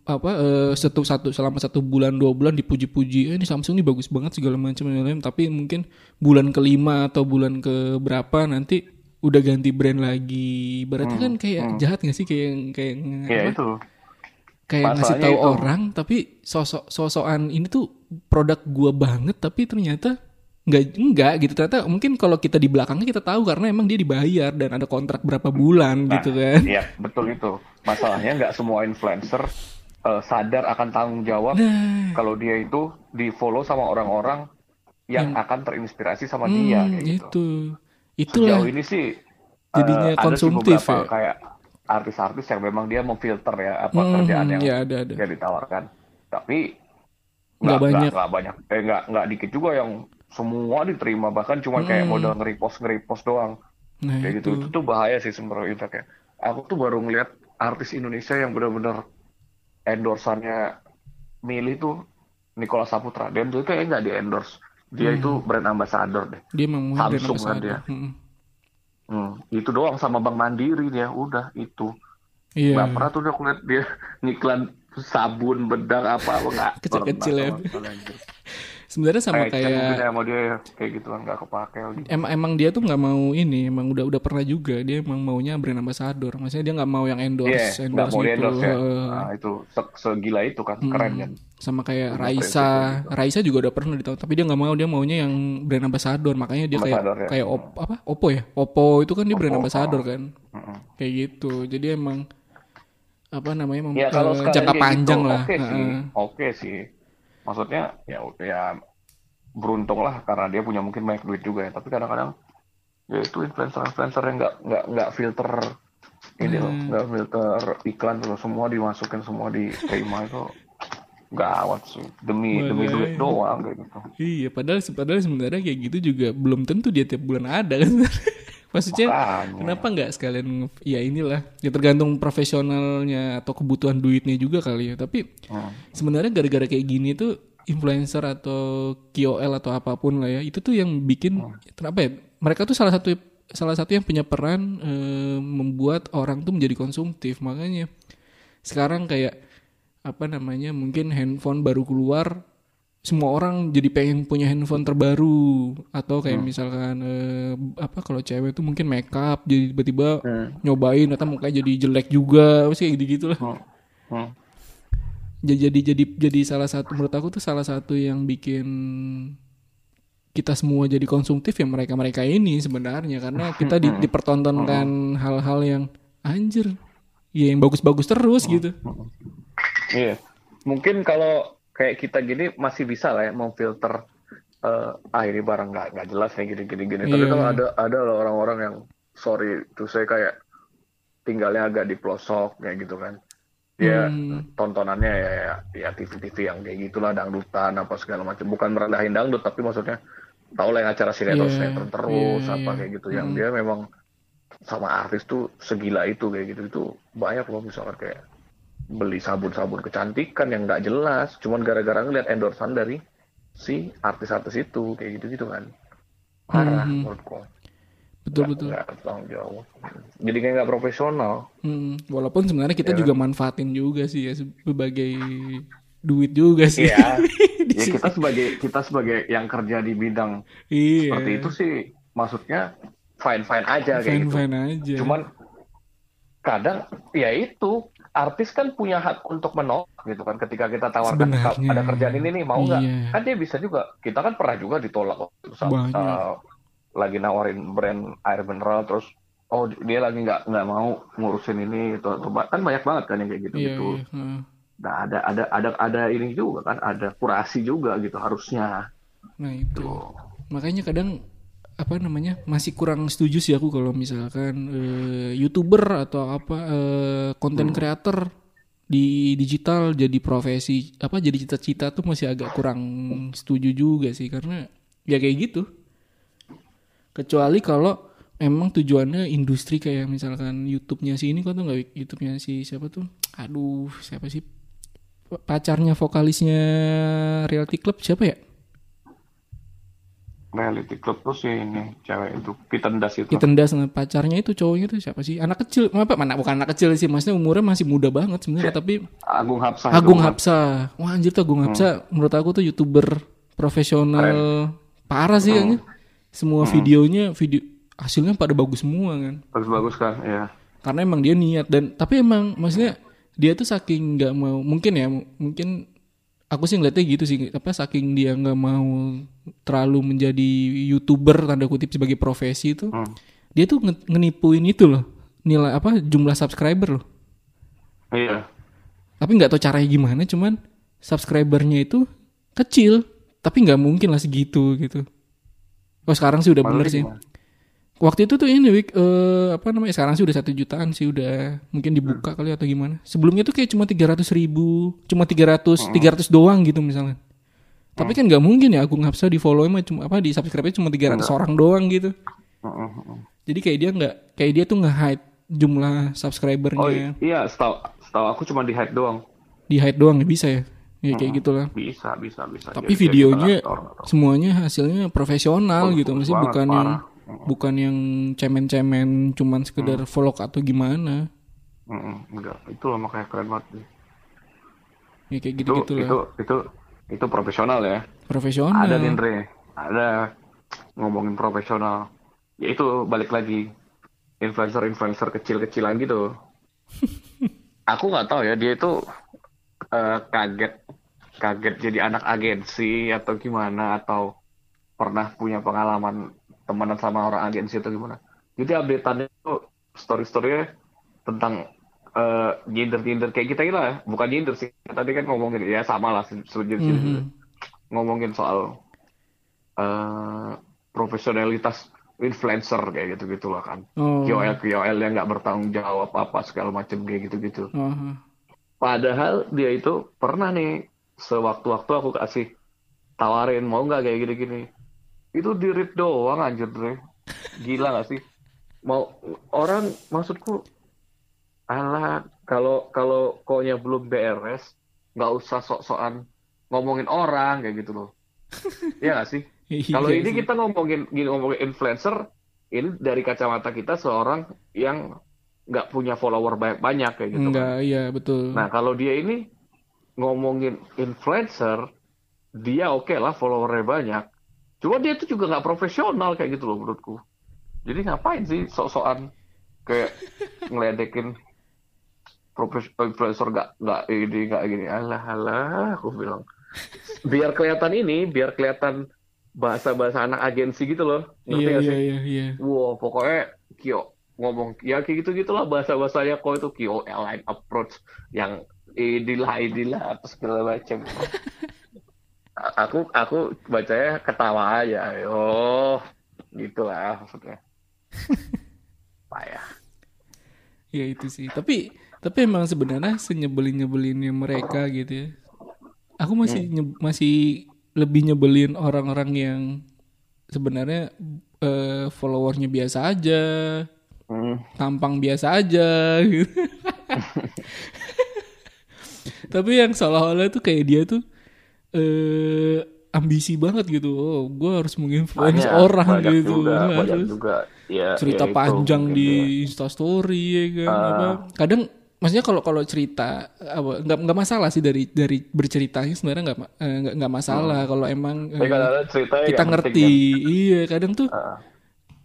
apa eh, satu satu selama satu bulan dua bulan dipuji-puji eh, ini Samsung ini bagus banget segala macam tapi mungkin bulan kelima atau bulan ke berapa nanti udah ganti brand lagi berarti kan kayak jahat gak sih kayak kayak Ya apa? itu. kayak ngasih tahu itu. orang tapi sosok sosokan ini tuh produk gua banget tapi ternyata nggak enggak gitu ternyata mungkin kalau kita di belakangnya kita tahu karena emang dia dibayar dan ada kontrak berapa bulan gitu kan Iya, betul itu. Masalahnya nggak semua influencer eh, sadar akan tanggung jawab nah kalau dia itu di follow sama orang-orang yang akan terinspirasi sama dia hmm, kayak gitu. itu itulah Sejauh ini sih Jadinya ada sih konsumtif beberapa ya. kayak artis-artis yang memang dia memfilter ya apa Hmm, kerjaan yang ya ada ada dia ditawarkan. Tapi Nggak banyak. nggak banyak, eh nggak nggak dikit juga yang semua diterima bahkan cuma kayak modal nge-repost nge-repost doang Hmm. nah kayak itu gitu itu tuh bahaya sih sebenarnya aku tuh baru ngeliat artis Indonesia yang benar-benar endorsannya milih tuh Nicola Saputra. Dan dia kayak nggak di endorse dia itu brand ambassador deh. Dia memang Samsung kan dia. Hmm. Hmm, itu doang sama Bank Mandiri dia. Udah itu. Iya. Nggak pernah tuh udah ngeliat dia ngiklan sabun bedak apa apa nggak *laughs* Kecil-kecil ya. *laughs* sebenarnya sama Kayak kayak ya sama dia kayak gitu kan nggak kepake lagi emang emang dia tuh nggak mau ini emang udah udah pernah juga dia emang maunya brand ambassador. Maksudnya dia nggak mau yang endorse nggak endorse mau gitu. endorse ya. Nah, itu se- segila itu kan, keren kan. sama kayak Punya Raisa. Raisa juga udah pernah ditawar tapi dia nggak mau dia maunya yang brand ambassador. Makanya dia kayak Ambassador, ya. kayak op, apa? Oppo ya? Oppo itu kan dia brand ambassador kan? Mm-mm. kayak gitu. Jadi emang apa namanya mem- Ya kalau jangka kayak panjang gitu, lah. Oke sih, Heeh. oke sih. Maksudnya ya ya beruntung lah karena dia punya mungkin banyak duit juga ya. Tapi kadang-kadang ya itu influencer-influencer yang nggak nggak nggak filter ini loh, Hmm. nggak filter iklan loh, semua dimasukin semua diterima itu gawat sih demi demi Makanya. duit doang kayak gitu. Iya, padahal padahal sebenarnya kayak gitu juga belum tentu dia tiap bulan ada kan. *laughs* Maksudnya Makanya. kenapa nggak sekalian ya inilah ya tergantung profesionalnya atau kebutuhan duitnya juga kali ya. Tapi Hmm. sebenarnya gara-gara kayak gini tuh influencer atau KOL atau apa pun lah ya itu tuh yang bikin kenapa ya mereka tuh salah satu salah satu yang punya peran eh, membuat orang tuh menjadi konsumtif makanya sekarang kayak apa namanya mungkin handphone baru keluar semua orang jadi pengen punya handphone terbaru. Atau kayak misalkan eh, apa kalau cewek tuh mungkin makeup jadi tiba-tiba Hmm. nyobain atau mukanya jadi jelek juga pasti kayak gitu lah. Hmm. Hmm. jadi jadi jadi jadi salah satu menurut aku tuh salah satu yang bikin kita semua jadi konsumtif ya mereka mereka ini sebenarnya. Karena kita di- dipertontonkan hal-hal yang anjir ya yang bagus-bagus terus gitu. Iya. Mungkin kalau kayak kita gini masih bisa lah ya memfilter eh, ah ini barang nggak nggak jelas nih gini gini gini. Tapi Iya. kalau ada ada loh orang-orang yang sorry tuh saya kayak tinggalnya agak di pelosok kayak gitu kan. Dia Hmm. tontonannya ya ya, ya TV-TV yang kayak gitulah dangdutan apa segala macam. Bukan merendahin dangdut tapi maksudnya tau lah yang acara sinetron Iya, sinetron terus iya, apa iya. kayak gitu yang dia memang sama artis tuh segila itu kayak gitu itu banyak loh misalkan kayak beli sabun-sabun kecantikan yang nggak jelas. Cuman gara-gara ngeliat endorsan dari si artis-artis itu kayak gitu-gitu kan. Parah Hmm. menurutku betul Nggak- betul. nggak bertanggung jawab. Jadi kayak nggak profesional. Hmm, walaupun sebenarnya kita Iya juga manfaatin juga sih ya sebagai duit juga sih. Iya. *laughs* Ya sini. kita sebagai kita sebagai yang kerja di bidang iya. seperti itu sih maksudnya fine fine aja kayak fine gitu. Fine aja. Cuman kadang ya itu artis kan punya hak untuk menolak gitu kan ketika kita tawarkan Sebenarnya. ada kerjaan ini nih mau nggak? Iya. kan dia bisa juga. Kita kan pernah juga ditolak saat uh, lagi nawarin brand air mineral terus oh dia lagi nggak nggak mau ngurusin ini itu, kan banyak banget kan yang kayak gitu gitu iya nah ada ada ada ada ini juga kan ada kurasi juga gitu harusnya. Nah itu. Tuh. Makanya kadang apa namanya masih kurang setuju sih aku kalau misalkan eh, youtuber atau apa eh, konten creator di digital jadi profesi apa jadi cita-cita tuh masih agak kurang setuju juga sih. Karena ya kayak gitu. Kecuali kalau emang tujuannya industri kayak misalkan YouTube-nya si ini kok tuh nggak YouTube-nya si siapa tuh? Aduh siapa sih? Pacarnya vokalisnya Reality Club siapa ya reality club terus ini cewek itu pitendas itu Ditendas nah, pacarnya itu cowoknya itu siapa sih? Anak kecil, apa mana bukan anak kecil sih, maksudnya umurnya masih muda banget sebenarnya, tapi Agung Hapsah itu Agung. Hapsa. Wah anjir tuh Agung Hapsa menurut aku tuh YouTuber profesional parah sih kayaknya. Semua videonya video hasilnya pada bagus semua kan. bagus-bagus kan ya Karena emang dia niat dan tapi emang maksudnya dia tuh saking nggak mau mungkin ya mungkin aku sih ngeliatnya gitu sih apa saking dia nggak mau terlalu menjadi youtuber tanda kutip sebagai profesi itu Hmm. dia tuh nge- ngenipuin itu loh. Nilai apa jumlah subscriber loh. Iya. Tapi nggak tahu caranya gimana cuman subscribernya itu kecil tapi nggak mungkin lah segitu gitu. Oh sekarang sih udah bener sih. gimana? waktu itu tuh ini Wik, eh, apa namanya sekarang sih udah satu jutaan sih udah mungkin dibuka kali atau gimana. Sebelumnya tuh kayak cuma tiga ratus ribu cuma tiga ratus tiga ratus doang gitu misalnya tapi kan nggak mungkin ya Agung Hapsa di follow mah cuma apa di subscribe cuma 300 orang doang gitu. Heeh, heeh. jadi kayak dia nggak kayak dia tuh nge-hide jumlah subscribernya. Oh iya setahu setahu aku cuma di hide doang. Di hide doang ya bisa ya? Ya kayak gitulah. bisa bisa bisa. Tapi Jadi videonya orang atau- semuanya hasilnya profesional Bagus, gitu masih bukan yang parah. bukan yang cemen-cemen cuman sekedar vlog atau gimana. Heeh, enggak. Itu loh makanya keren banget ya kayak itu gitu-gitu lah itu itu itu profesional ya. Profesional. Ada Nindre ada ngomongin profesional. Ya itu balik lagi influencer-influencer kecil-kecilan gitu. *laughs* Aku nggak tahu ya dia itu eh, kaget kaget jadi anak agensi atau gimana atau pernah punya pengalaman temenan sama orang agensi atau gimana. Jadi updateannya itu story-storynya tentang eh nyindir-nyindir kayak kita gitu lah bukan nyindir sih tadi kan ngomongin ya sama lah se- se- jenis- Mhm. ngomongin soal eh profesionalitas influencer kayak gitu gitu lah kan oh KOL KOL yang nggak bertanggung jawab apa segala macam kayak gitu gitu oh, padahal dia itu pernah nih sewaktu-waktu aku kasih tawarin mau nggak kayak gini-gini? Itu di read doang anjir Dre. Gila gak sih? Mau orang maksudku alah kalau kalau konya belum beres nggak usah sok-sokan ngomongin orang kayak gitu loh *laughs* Iya gak sih Iya kalau ini kita ngomongin gini ngomongin influencer ini dari kacamata kita seorang yang nggak punya follower banyak-banyak kayak gitu kan. enggak iya betul Nah, kalau dia ini ngomongin influencer, dia oke lah followernya banyak. Cuma dia itu juga nggak profesional kayak gitu loh menurutku. Jadi ngapain sih sok-sokan kayak *laughs* ngeledekin influencer nggak nggak ini nggak gini. Alah alah, aku bilang. Biar kelihatan ini, biar kelihatan bahasa-bahasa anak agensi gitu loh. Ngerti iya nggak iya sih? iya iya Wow, pokoknya Kyo ngomong ya kayak gitu gitulah bahasa bahasanya kok itu Kyo line approach yang inilah inilah apa segala macam. Aku aku bacanya ketawa aja, yo gitulah maksudnya. *laughs* Payah. ya itu sih tapi tapi emang sebenarnya senyebelin nyebelinnya mereka gitu ya aku masih nye- masih lebih nyebelin orang-orang yang sebenarnya eh, followernya biasa aja Hmm. tampang biasa aja gitu. *laughs* Tapi yang seolah-olah tuh kayak dia tuh eh ambisi banget gitu. Oh, gue harus menginfluence Banyak, orang banyak gitu. juga, Harus banyak juga. Ya, cerita ya panjang di ya. Instastory ya kan. Apa, kadang maksudnya kalau kalau cerita apa nggak nggak masalah sih dari dari berceritanya sebenarnya nggak eh, nggak nggak masalah kalau emang eh, Tapi kita ngerti. penting, Iya, kadang tuh kan? Ah.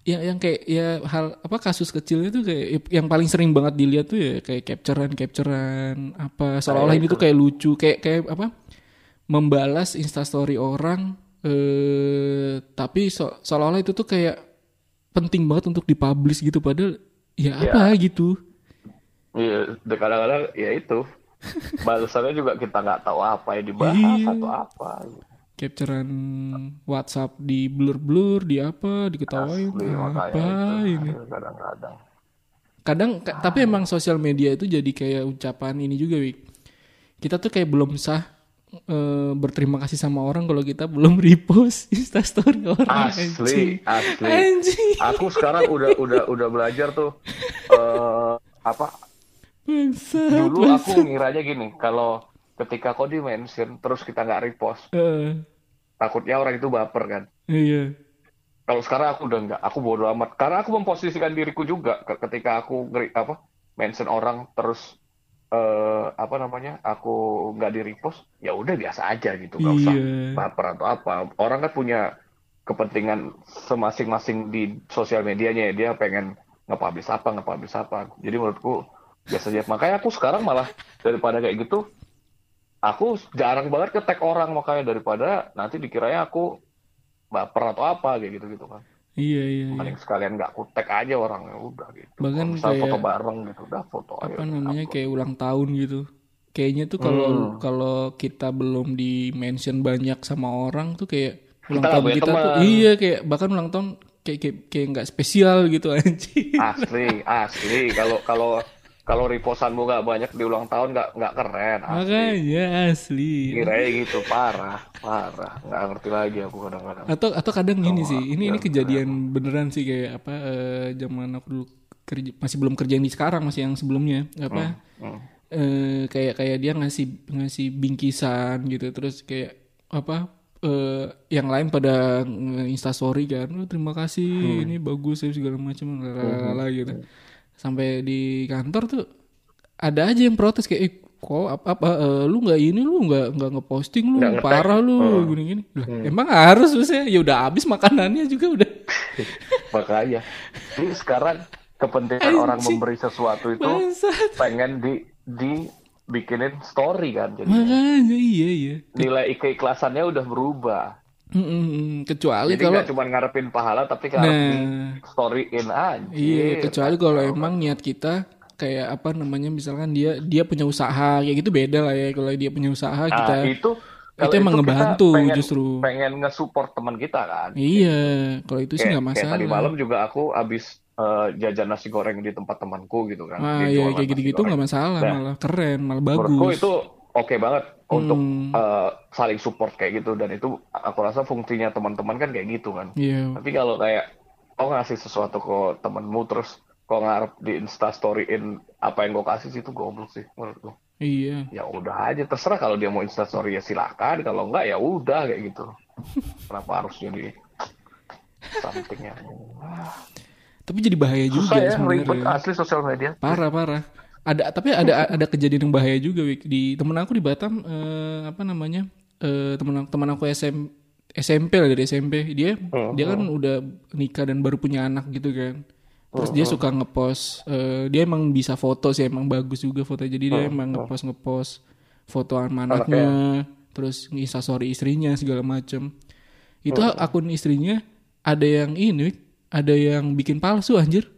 ya yang kayak ya hal apa kasus kecil itu kayak yang paling sering banget dilihat tuh ya kayak capturean capturean apa seolah-olah ini tuh kayak lucu kayak kayak apa membalas instastory orang eh tapi so- seolah-olah itu tuh kayak penting banget untuk dipublish gitu padahal ya apa gitu Iya, dan kadang-kadang ya itu *laughs* balasannya juga kita nggak tahu apa yang dibahas Iya. atau apa. capturean WhatsApp di blur blur di apa diketawain Asli, apa ini Kadang-kadang. kadang ka- tapi emang sosial media itu jadi kayak ucapan ini juga Wik kita tuh kayak belum sah eh, berterima kasih sama orang kalau kita belum *laughs* repost instastory orang Asli, asli. anjing Aku sekarang udah udah udah belajar tuh *laughs* eh apa dulu aku ngiranya gini kalau ketika kau di mention terus kita nggak repost Eh, takutnya orang itu baper kan iya kalau sekarang aku udah enggak, aku bodo amat. Karena aku memposisikan diriku juga ke- ketika aku apa mention orang terus eh apa namanya aku nggak di repost, ya udah biasa aja gitu, nggak usah Iya. baper atau apa. Orang kan punya kepentingan semasing-masing di sosial medianya ya. Dia pengen nge-publish apa, nge-publish apa. Jadi menurutku biasa aja. Makanya aku sekarang malah daripada kayak gitu, aku jarang banget ke tag orang makanya daripada nanti dikiranya aku baper atau apa kayak gitu gitu kan. Iya iya. iya. Mending sekalian nggak aku tag aja orangnya udah gitu. Bahkan kayak- foto bareng gitu, udah foto aja. apa namanya upload. kayak ulang tahun gitu. Kayaknya tuh kalau Hmm. kalau kita belum di mention banyak sama orang tuh kayak ulang nggak tahun kita tuh iya kayak bahkan ulang tahun kayak kayak kayak nggak spesial gitu *laughs* anjing. Asli, asli. Kalau kalau kalau repostanmu nggak banyak di ulang tahun nggak nggak keren. Asli. Makanya asli. Kirain gitu parah, parah. Nggak ngerti lagi aku kadang-kadang. Atau atau kadang gini Oh, sih, ini ini kejadian beneran sih kayak apa eh, zaman aku dulu kerja masih belum kerja di sekarang masih yang sebelumnya apa Hmm. eh, kayak kayak dia ngasih ngasih bingkisan gitu terus kayak apa eh, yang lain pada insta story kan oh, terima kasih Hmm. ini bagus segala macam lalala gitu sampai di kantor tuh ada aja yang protes kayak eh, kok apa, apa eh, lu nggak ini lu nggak nggak ngeposting lu Nggak parah lu Oh. gini gini lah emang harus maksudnya ya udah habis makanannya juga udah *laughs* Makanya. Jadi sekarang kepentingan orang memberi sesuatu itu bangsat pengen di di bikinin story kan. Jadi makanya iya iya nilai keikhlasannya udah berubah. Kecuali Jadi kalau cuma ngarepin pahala tapi ngarep di nah storyin aja. Iya, kecuali kalau emang niat kita kayak apa namanya misalkan dia dia punya usaha kayak gitu beda lah ya kalau dia punya usaha Nah, kita itu itu emang ngebantu pengen, justru. pengen nge-support teman kita kan. iya kalau itu sih Kayak, nggak kayak masalah tadi malam juga aku habis eh, jajan nasi goreng di tempat temanku gitu kan. ah iya kayak gitu-gitu nggak masalah Nah, malah keren malah Menurutku bagus itu oke banget untuk Hmm. eh, saling support kayak gitu dan itu aku rasa fungsinya teman-teman kan kayak gitu kan. iya Tapi kalau kayak kau ngasih sesuatu ke temenmu terus kau ngarep di Insta storyin apa yang kau kasih sih itu goblok sih menurutku. iya Ya udah aja terserah kalau dia mau Insta story ya silakan, kalau enggak ya udah kayak gitu. *laughs* Kenapa harus jadi something yang tapi jadi bahaya juga susah ya ribet sebenarnya asli sosial media. parah parah ada tapi ada ada kejadian yang bahaya juga Wik. di temen aku di Batam eh, apa namanya eh, temen teman aku SM, SMP lah dari SMP dia Hmm, dia kan udah nikah dan baru punya anak gitu kan. Terus dia suka ngepost eh, dia emang bisa foto sih emang bagus juga foto. Jadi dia emang ngepost ngepost foto anaknya. terus instastory istrinya segala macem. Itu akun istrinya ada yang ini Wik. ada yang bikin palsu anjir.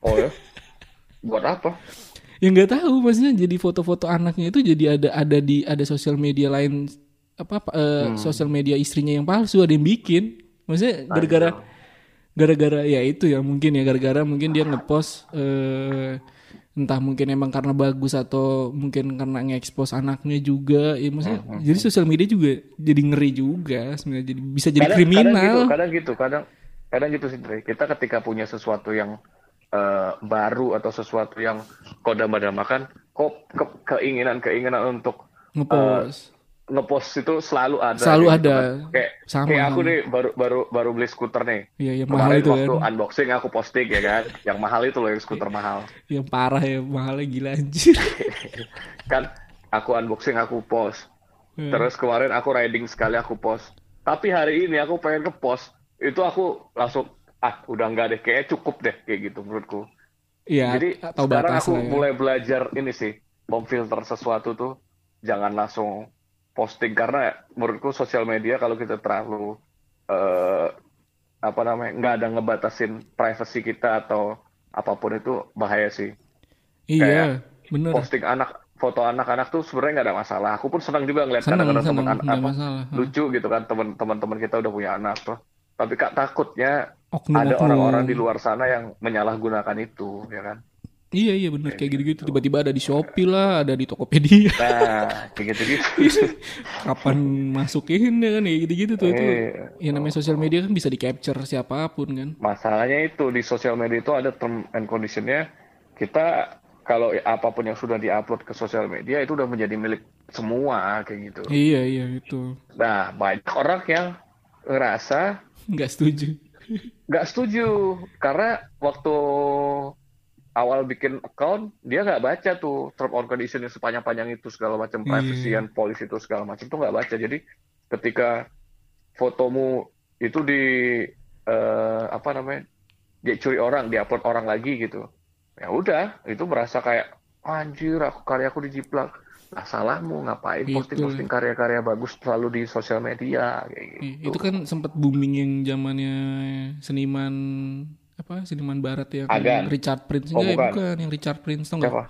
Oh ya? *laughs* Buat apa? Ya nggak tahu maksudnya jadi foto-foto anaknya itu jadi ada ada di ada sosial media lain apa apa, eh, sosial media istrinya yang palsu ada yang bikin. Maksudnya gara-gara gara-gara ya itu ya mungkin ya gara-gara mungkin dia ngepost eh, entah mungkin emang karena bagus atau mungkin karena nge-expose anaknya juga ya maksudnya jadi sosial media juga jadi ngeri juga sebenarnya jadi bisa jadi kadang, kriminal Kadang gitu, kadang gitu, kadang kadang gitu sih. Kita ketika punya sesuatu yang eh, baru atau sesuatu yang kau dambakan, kok ke- keinginan-keinginan untuk ngepost ngepost itu selalu ada. Selalu gitu ada. kan. Kayak Sama, kayak aku nih baru baru baru beli skuter nih. Iya, yang mahal itu waktu kan. unboxing aku posting ya kan. yang mahal itu loh yang skuter mahal. yang parah ya mahalnya gila anjir *laughs* Kan aku unboxing aku post. Hmm. Terus kemarin aku riding sekali aku post. Tapi hari ini aku pengen ke post. Itu aku langsung ah udah nggak deh kayaknya cukup deh kayak gitu menurutku. Iya, Jadi tahu sekarang aku ya. mulai belajar ini sih memfilter sesuatu tuh jangan langsung posting karena menurutku sosial media kalau kita terlalu eh, apa namanya nggak ada ngebatasin privasi kita atau apa pun itu bahaya sih. Iya, bener. Posting anak foto anak-anak tuh sebenarnya nggak ada masalah. Aku pun senang juga ngeliat kadang-kadang teman anak apa, masalah. lucu gitu kan teman-teman kita udah punya anak tuh. Tapi kak takutnya Oknum, ada orang-orang di luar sana yang menyalahgunakan itu, ya kan? Iya, iya bener. Kayak gitu-gitu. Tiba-tiba ada di Shopee lah, ada di Tokopedia. *laughs* Nah, kayak gitu-gitu. *laughs* Kapan masukin ya kan, kayak gitu-gitu tuh. Itu, Iya. ya namanya sosial media kan bisa di-capture siapa pun kan. Masalahnya itu di sosial media itu ada term and conditionnya. Kita kalau apa pun yang sudah diupload ke sosial media itu udah menjadi milik semua kayak gitu. Iya, iya itu. Nah, banyak orang yang ngerasa nggak setuju nggak setuju karena waktu awal bikin account dia nggak baca tuh term on condition yang sepanjang-panjang itu segala macam Iya. privacy and policy itu segala macam tuh nggak baca jadi ketika fotomu itu di eh, apa namanya dicuri orang diupload orang lagi gitu ya udah itu merasa kayak anjir aku karyaku dijiplak lah salahmu ngapain Gitu. posting-posting karya-karya bagus selalu di sosial media kayak gitu Iya, itu kan sempat booming yang zamannya seniman apa seniman barat yang Agan. Richard Prince Oh, enggak bukan. bukan yang Richard Prince tau nggak? siapa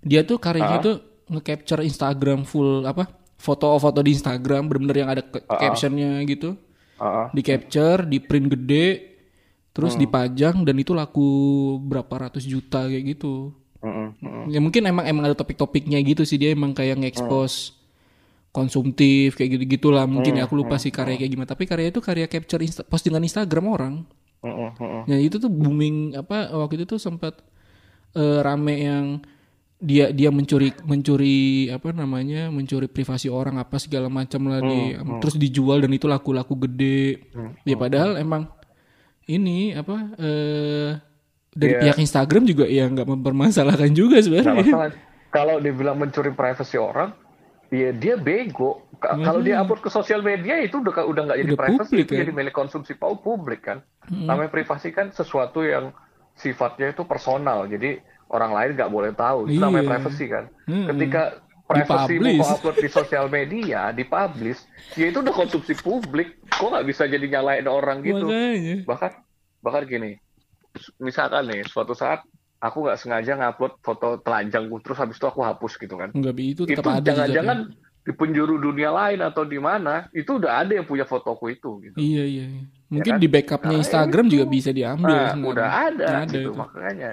dia tuh karyanya Ah. tuh nge-capture Instagram full apa foto-foto di Instagram bener-bener yang ada ke- ah. captionnya gitu Heeh. di capture di print gede terus Hmm. dipajang dan itu laku berapa ratus juta kayak gitu Mm-mm. ya mungkin emang emang ada topik-topiknya gitu sih dia emang kayak nge-expose konsumtif kayak gitu gitulah. Mungkin ya aku lupa sih karya kayak gimana. Tapi karya itu karya capture insta- postingan Instagram orang. Mm-mm. Nah itu tuh booming apa waktu itu tuh sempat eh, rame yang dia dia mencuri mencuri apa namanya mencuri privasi orang apa segala macam lah di terus dijual dan itu laku-laku gede. Ya padahal emang ini apa eh dari Iya. pihak Instagram juga ya nggak mempermasalahkan juga sebenarnya. Kalau dibilang mencuri privasi orang, ya dia bego. Ka- Kalau dia upload ke sosial media itu udah udah nggak jadi Udah privasi, publik, itu kan? jadi milik konsumsi pau publik kan. Namanya privasi kan sesuatu yang sifatnya itu personal, jadi orang lain nggak boleh tahu. Itu namanya Iya. privasi kan. Mm-mm. Ketika privasi mau upload di sosial media, dipublish, ya itu udah konsumsi publik. Kok nggak bisa jadi nyalain orang gitu? makanya bahkan bahkan gini misalkan nih suatu saat aku nggak sengaja ngupload foto telanjangku terus habis itu aku hapus gitu kan nggak bi- itu itu tetap ada jangan-jangan di penjuru dunia lain atau di mana itu udah ada yang punya fotoku itu gitu iya iya iya. mungkin kan? di backupnya Nah, Instagram itu. juga bisa diambil nah sebenarnya. udah ada, ada gitu itu. makanya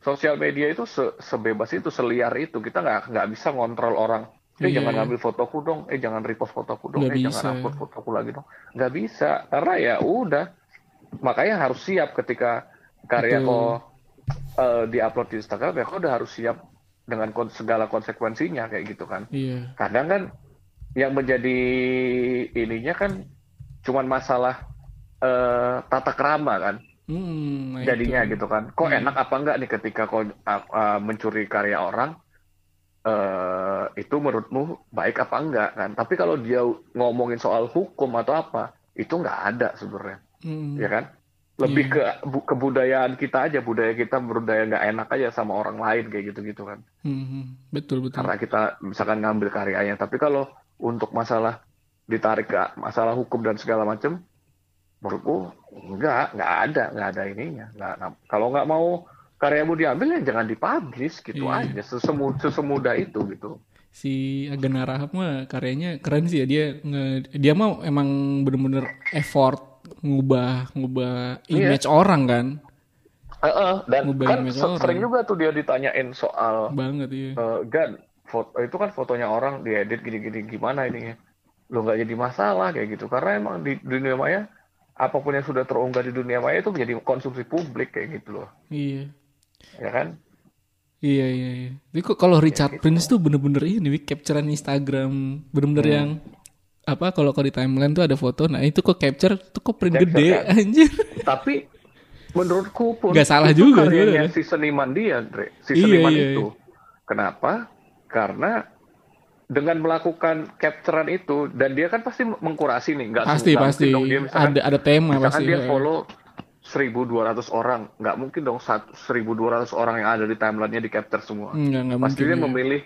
sosial media itu se- sebebas itu seliar itu kita nggak nggak bisa ngontrol orang eh Iya, jangan iya. ngambil fotoku dong eh jangan repost fotoku dong Nggak eh bisa. jangan upload fotoku lagi dong nggak bisa karena ya udah makanya harus siap ketika karya Betul. kok eh, diupload di Instagram ya kok udah harus siap dengan kon- segala konsekuensinya kayak gitu kan iya kadang kan yang menjadi ininya kan cuman masalah eh, tata kerama kan Hmm, nah jadinya itu. gitu kan kok Hmm. enak apa enggak nih ketika kau uh, uh, mencuri karya orang eh itu menurutmu baik apa enggak kan tapi kalau dia ngomongin soal hukum atau apa itu nggak ada sebenarnya Hmm. ya kan lebih ke bu- kebudayaan kita aja budaya kita budaya nggak enak aja sama orang lain kayak gitu gitu kan. Hmm, hmm. betul betul. Karena kita misalkan ngambil karyanya. Tapi kalau untuk masalah ditarik ke masalah hukum dan segala macam menurutku enggak nggak ada nggak ada ininya. Nggak nggak- kalau nggak mau karyamu diambil ya jangan dipublish gitu Iya. aja. Sesemu sesemudah itu gitu. Si Agan Rahab mah karyanya keren sih ya. Dia nge- dia mau emang bener-bener effort ngubah ngubah Iya. image orang kan? Eh, eh, dan Ngubah kan image se- orang. sering juga tuh dia ditanyain soal banget iya. eh, Gan foto itu kan fotonya orang diedit gini-gini gimana ini lo nggak jadi masalah kayak gitu. Karena emang di dunia maya apa pun yang sudah terunggah di dunia maya itu menjadi konsumsi publik kayak gitu loh. Iya. Ya kan? Iya iya iya. Tapi kok kalau Richard Prince tuh bener-bener ini capturean Instagram bener-bener yang apa kalau kalau di timeline tuh ada foto nah itu kok capture tuh kok print Capture, gede kan? anjir. Tapi menurutku pun Nggak salah itu juga karyanya sebenarnya. si seniman dia Dre. Si Iya, seniman iya, itu. kenapa? Karena dengan melakukan capturean itu dan dia kan pasti mengkurasi nih nggak pasti nggak pasti. Dong dia misalkan ada ada tema misalkan pasti dia ya. follow 1.200 orang. Nggak mungkin dong sat- 1.200 orang yang ada di timelinenya di capture semua. Enggak, enggak pasti mungkin dia ya. memilih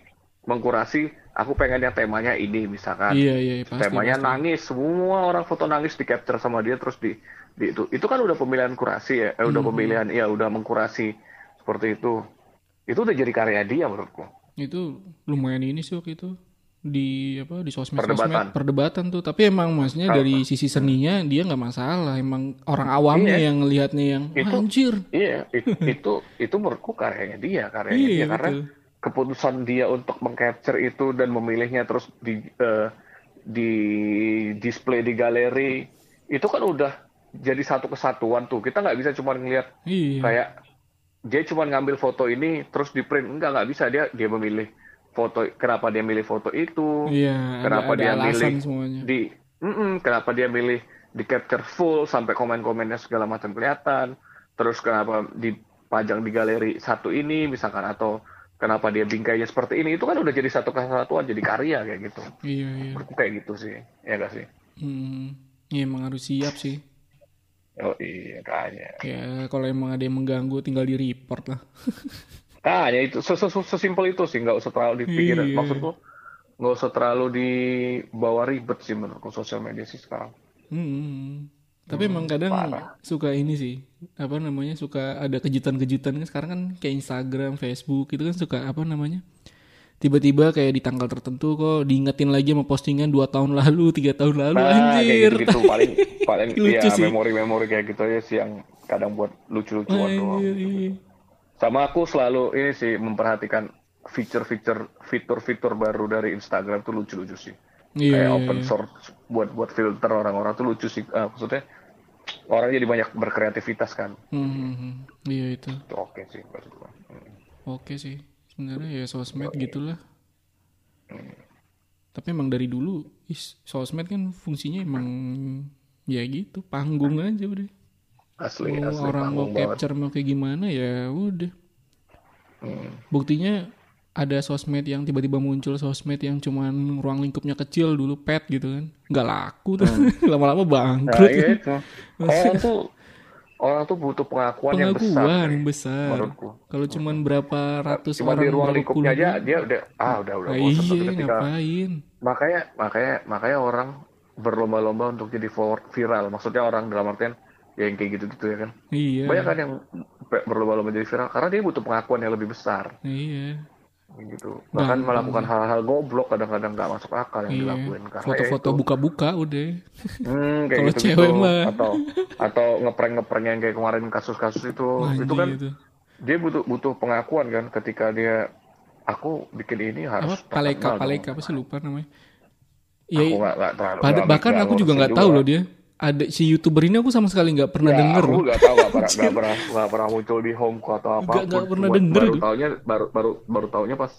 mengkurasi aku pengen yang temanya ini misalkan. Iya iya iya, pasti temanya pasti. nangis semua orang foto nangis di capture sama dia terus di, di itu. Itu kan udah pemilihan kurasi ya eh, Hmm. udah pemilihan ya udah mengkurasi seperti itu. Itu udah jadi karya dia menurutku. Itu lumayan ini sih waktu itu di apa di sosmed Perdebatan. sosmed perdebatan tuh tapi emang maksudnya Kalau- dari sisi seninya dia nggak masalah. Emang orang awamnya Iya. yang ngelihatnya yang Itu- anjir. iya itu itu itu menurutku karyanya dia karyanya iya dia. Karena betul keputusan dia untuk mengcapture itu dan memilihnya terus di eh, di display di galeri itu kan udah jadi satu kesatuan tuh. Kita nggak bisa cuma ngelihat iya. kayak dia cuma ngambil foto ini terus di print. Enggak nggak bisa. Dia dia memilih foto kenapa dia milih foto itu? Iya ada, kenapa ada dia alasan milih semuanya. di Mm-mm, kenapa dia milih di capture full sampai komen-komennya segala macam kelihatan? Terus kenapa dipajang di galeri satu ini misalkan? Atau kenapa dia bingkainya seperti ini itu kan udah jadi satu kesatuan jadi karya kayak gitu. Iya iya. Menurutku kayak gitu sih ya gak sih? Hmm, ya emang harus siap sih. Oh iya kayaknya. Ya kalau emang ada yang mengganggu tinggal di report lah. *laughs* Kayaknya itu ses- ses- sesimpel itu sih nggak usah terlalu dipikir Iya. maksudku nggak usah terlalu dibawa ribet sih menurutku sosial media sih sekarang. Hmm. Tapi emang kadang parah. suka ini sih, apa namanya suka ada kejutan-kejutan kan sekarang kan kayak Instagram, Facebook itu kan suka apa namanya tiba-tiba kayak di tanggal tertentu kok diingetin lagi sama postingan dua tahun lalu, tiga tahun lalu, Nah, kayak anjir. gitu-gitu paling *laughs* paling Lucu ya memori-memori kayak gitu aja sih yang kadang buat lucu-lucuan doang. Anjir, iya. Sama aku selalu ini sih memperhatikan fitur-fitur fitur-fitur baru dari Instagram tuh lucu-lucu sih. Iya, Kayak iya, open iya. source buat buat filter orang-orang tuh lucu sih. Ah, maksudnya orang jadi banyak berkreativitas kan. Hmm, hmm, hmm. Iya itu. Itu oke sih maksud gua. Hmm. Oke sih. Sebenarnya ya sosmed gitulah. Tapi emang dari dulu is, sosmed kan fungsinya emang ya gitu, panggung aja udah. Asli, Mau asli orang mau panggung banget. capture mau kayak gimana ya udah. Hmm. Buktinya ada sosmed yang tiba-tiba muncul sosmed yang cuman ruang lingkupnya kecil dulu pet gitu kan. nggak laku tuh. *laughs* Lama-lama Hmm. Nah, bangkrut. iya itu. Orang tuh orang tuh butuh pengakuan, yang besar. Pengakuan yang besar. menurutku. Kalau cuman berapa ratus Cuma orang di ruang lingkupnya aja dia udah ah udah udah Ah. Tapi iya ketika ngapain? makanya makanya makanya orang berlomba-lomba untuk jadi viral. Maksudnya orang dalam artian ya yang kayak gitu-gitu ya kan. Iya. Banyak kan yang berlomba-lomba jadi viral karena dia butuh pengakuan yang lebih besar Iya. Gitu. Bahkan melakukan hal-hal goblok kadang-kadang nggak masuk akal yang Iya. dilakuin karena Foto-foto ya buka-buka udah. Hmm, kayak Kalau gitu, cewek mah. atau atau ngeprank-ngeprank yang kayak kemarin kasus-kasus itu itu kan itu. dia butuh butuh pengakuan kan ketika dia aku bikin ini Apa harus paleka terkenal dong. paleka apa sih lupa namanya? aku Ya, nggak nggak terlalu pada nggak- bahkan aku juga nggak tahu loh dia. Ada si youtuber ini aku sama sekali nggak pernah Ya, denger. aku nggak tahu nggak pernah nggak *laughs* pernah nggak pernah muncul di homeku atau apa Nggak- nggak pernah denger baru tuh. taunya baru baru baru taunya pas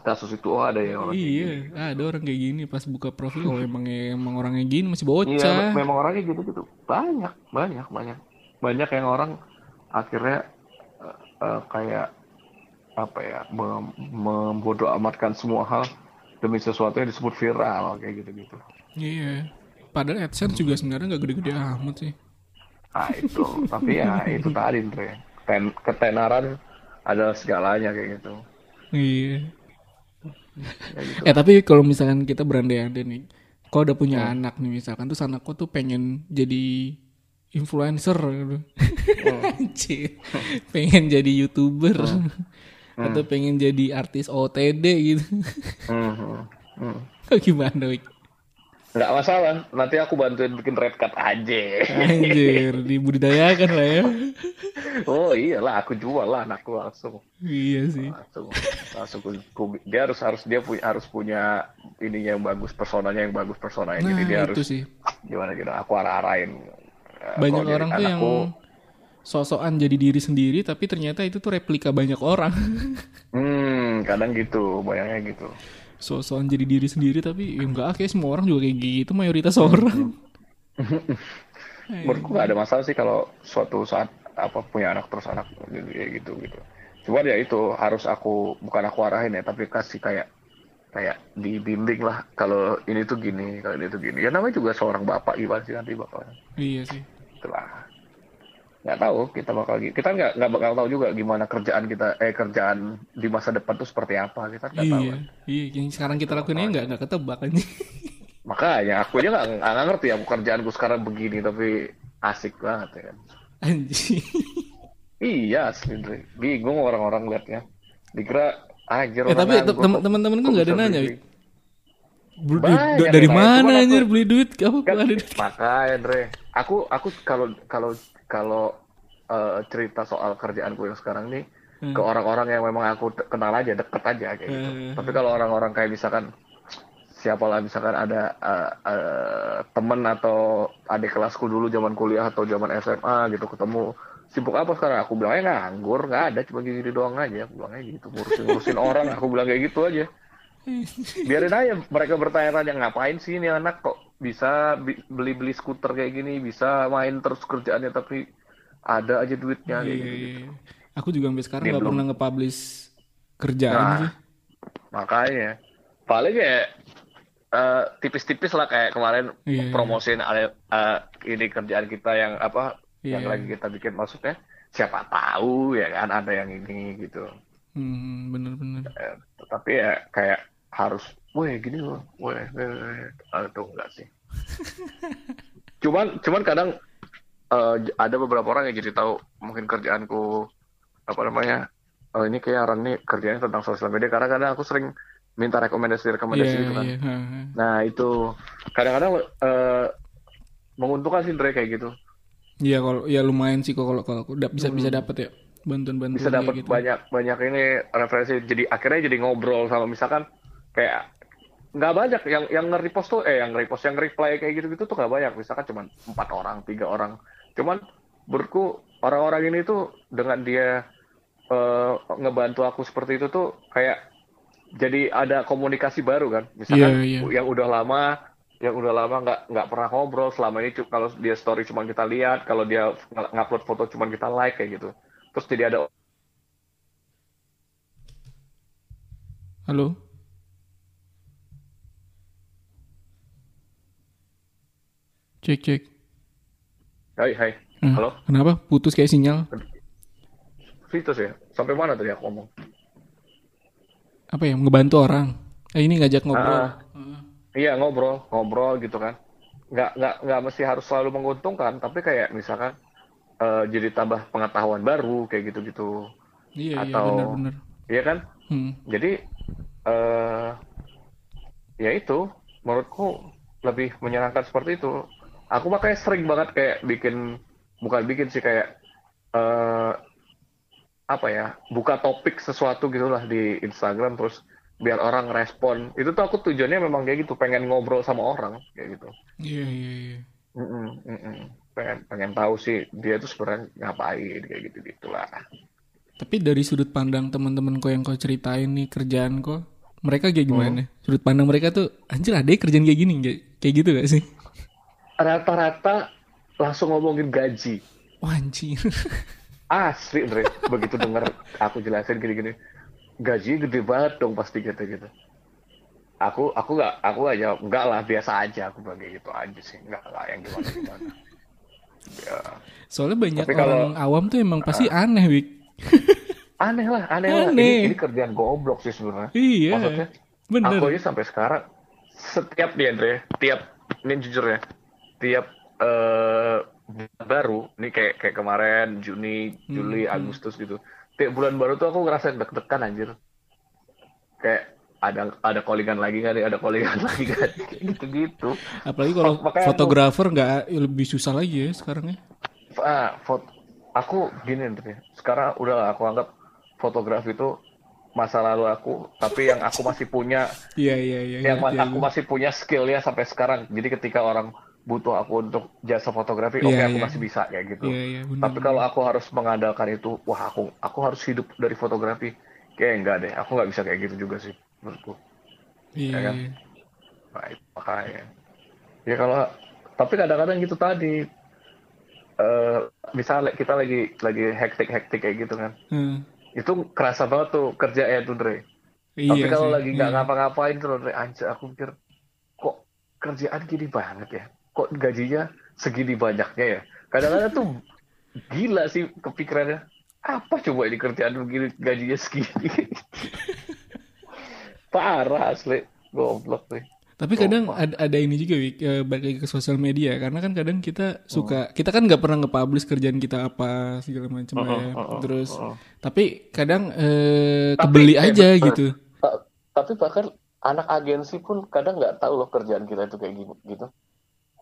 kasus itu oh ada ya orang kayak Iya, gini. ada orang kayak gini pas buka profil oh emang emang orangnya gini masih Iya, bocah. memang orangnya gitu gitu banyak banyak banyak banyak yang orang akhirnya eh, eh, kayak apa ya mem- membodoh amatkan semua hal demi sesuatu yang disebut viral kayak gitu gitu Iya. Padahal AdSense juga sebenarnya nggak gede-gede amat sih. nah itu tapi ya *laughs* itu tadi Andre Ten, ketenaran adalah segalanya kayak gitu Iya. Kayak gitu. Eh tapi kalau misalkan kita berandai-andai nih, kau udah punya anak nih misalkan, terus anakku tuh pengen jadi influencer gitu. *laughs* Anjir. pengen jadi youtuber. *laughs* Atau pengen jadi artis OTD gitu. Hmm, hmm, hmm. Gimana, Wik? Nggak masalah nanti aku bantuin bikin red card aja Anjir, dibudidayakan lah ya. oh iyalah aku jual lah anakku langsung Iya sih. langsung langsung ku- ku- dia harus harus dia punya harus punya ininya yang bagus personanya yang bagus personanya Nah, jadi dia harus itu sih. gimana gitu aku arah arahin Banyak orang tuh yang sosokan jadi diri sendiri tapi ternyata itu tuh replika banyak orang. hmm kadang gitu bayangnya gitu sosokan jadi diri sendiri tapi ya enggak kayak semua orang juga kayak gitu mayoritas orang. menurutku nggak ada masalah sih kalau suatu saat apa punya anak terus anak gitu ya gitu gitu. Cuma ya itu harus aku bukan aku arahin ya tapi kasih kayak kayak dibimbing lah kalau ini tuh gini kalau ini tuh gini. Ya namanya juga seorang bapak gimana sih nanti bapaknya. Iya sih. itulah nggak tahu kita bakal kita nggak nggak bakal tahu juga gimana kerjaan kita eh kerjaan di masa depan tuh seperti apa kita nggak tahu Iya, kan. iya. Yang sekarang kita lakuin ini nggak nggak ketebak kan? *laughs* makanya aku aja nggak nggak ngerti ya kerjaanku sekarang begini tapi asik banget ya kan Anjing. iya asli Dre. bingung orang-orang liatnya dikira anjir orang tapi teman-teman gue nggak ada nanya. beli? Dari mana anjir beli duit? Apa kan ada duit? makanya Dre aku aku kalau kalau kalau eh, cerita soal kerjaanku yang sekarang nih Hmm. ke orang-orang yang memang aku kenal aja deket aja kayak gitu Hmm. tapi kalau orang-orang kayak misalkan siapa lah misalkan ada eh, eh, temen atau adik kelasku dulu zaman kuliah atau zaman SMA gitu ketemu sibuk apa sekarang aku bilangnya nganggur nggak ada cuma gini doang aja aku bilangnya gitu ngurusin ngurusin *laughs* orang aku bilang kayak gitu aja *laughs* biarin aja mereka bertanya-tanya ngapain sih ini anak kok bisa bi- beli-beli skuter kayak gini bisa main terus kerjaannya tapi ada aja duitnya kayak Iya, gitu. iya. Aku juga sampai sekarang nggak pernah nge-publish kerjaan Nah. sih. Makanya paling kayak eh, tipis-tipis lah kayak kemarin Iya, iya. promosiin ada eh, ini kerjaan kita yang apa yang Iya. lagi kita bikin maksudnya siapa tahu ya kan ada yang ini gitu. Hmm, bener-bener. Eh, tapi ya kayak harus, weh gini loh, weh, weh, weh. Aduh enggak sih. *laughs* cuman cuman kadang j- ada beberapa orang yang jadi tahu mungkin kerjaanku apa namanya oh ini kayak orang nih kerjanya tentang sosial media karena kadang aku sering minta rekomendasi rekomendasi Iya, gitu kan. iya. ha, ha. Nah itu kadang-kadang eh, menguntungkan sih Dre kayak gitu. Iya kalau ya lumayan sih kok kalau kalau aku da- bisa bisa dapat ya bantuan-bantuan Hmm. bisa dapat gitu. banyak banyak ini referensi jadi akhirnya jadi ngobrol sama misalkan kayak nggak banyak. Yang yang nge-repost tuh eh yang repost yang reply kayak gitu-gitu tuh nggak banyak. Misalkan cuma empat orang tiga orang. Cuman menurutku orang-orang ini tuh dengan dia eh, ngebantu aku seperti itu tuh kayak jadi ada komunikasi baru kan. Misalkan Iya, iya. yang udah lama yang udah lama nggak nggak pernah ngobrol. Selama ini kalau dia story cuma kita lihat kalau dia ng- ngupload foto cuma kita like kayak gitu. Terus jadi ada Halo. Cek cek. hai hai Nah, halo Kenapa? Putus kayak sinyal. Vitus ya sampai mana tadi aku ngomong Apa ya? Ngebantu orang. Eh ini ngajak ngobrol. Ah. iya ngobrol ngobrol gitu kan nggak nggak nggak mesti harus selalu menguntungkan tapi kayak misalkan eh, jadi tambah pengetahuan baru kayak gitu gitu Iya iya atau- benar-benar. iya kan Hmm. jadi eh ya itu menurutku lebih menyenangkan seperti itu aku makanya sering banget kayak bikin bukan bikin sih kayak eh apa ya buka topik sesuatu gitulah di Instagram terus biar orang respon itu tuh aku tujuannya memang kayak gitu pengen ngobrol sama orang kayak gitu Iya iya iya. Mm-mm, mm-mm. pengen pengen tahu sih dia tuh sebenarnya ngapain kayak gitu gitulah Tapi dari sudut pandang teman-teman kau yang kau ceritain nih kerjaan kau, mereka kayak Hmm. gimana? Sudut pandang mereka tuh, anjir ada kerjaan kayak gini, kayak, kayak gitu gak sih? Rata-rata langsung ngomongin gaji anjir. *laughs* Asli, Andre. Begitu denger aku jelasin gini-gini, gaji gede banget dong pasti gitu gitu. Aku aku nggak aku jawab nggak lah biasa aja aku kayak gitu aja sih nggak lah yang gimana gimana. *laughs* Ya. Soalnya banyak Tapi kalau- orang awam tuh emang pasti aneh, Wik. *laughs* Aneh lah, aneh, lah. Aneh. Ini, ini kerjaan goblok sih sebenarnya. Iya. Maksudnya, Bener. aku aja sampai sekarang setiap nih Andre, tiap ini jujur ya, tiap eh bulan baru, ini kayak kayak kemarin Juni, Juli, Hmm, hmm. Agustus gitu. Tiap bulan baru tuh aku ngerasain deg-degan anjir. Kayak ada ada callingan lagi kan, ada callingan *laughs* lagi kan, kayak gitu-gitu. Apalagi kalau Makanya fotografer nggak lebih susah lagi ya sekarang ya. Ah, fot aku gini Andre, sekarang udah lah, aku anggap fotografi itu masa lalu aku, tapi yang aku masih punya *laughs* Iya iya iya. yang ngerti aku aku. masih punya skillnya sampai sekarang. Jadi ketika orang butuh aku untuk jasa fotografi, Iya, oke aku iya. masih bisa kayak gitu. Iya iya bener. Tapi kalau aku harus mengandalkan itu, wah aku aku harus hidup dari fotografi. Kayak enggak deh, aku nggak bisa kayak gitu juga sih menurutku. iya, ya kan? iya. Nah, itu makanya. Ya kalau tapi kadang-kadang gitu tadi eh misalnya kita lagi lagi hektik-hektik kayak gitu kan. Hmm. Itu kerasa banget tuh kerja ya tuh Dre. Iya Tapi kalau lagi nggak iya. ngapa-ngapain tuh Dre, anjir aku pikir kok kerjaan gini banget ya. Kok gajinya segini banyaknya ya. Kadang-kadang tuh gila sih kepikirannya. Apa coba ini kerjaan begini gajinya segini. *laughs* Parah asli. Goblok nih. Tapi kadang ada, ada ini juga Wik, eh, balik lagi ke sosial media karena kan kadang kita suka kita kan nggak pernah nge-publish kerjaan kita apa segala macam Oh, ya. oh, oh, Terus oh. tapi kadang eh, Tapi, kebeli eh, aja bener. gitu. Ta- Tapi bahkan anak agensi pun kadang nggak tahu loh kerjaan kita itu kayak gitu.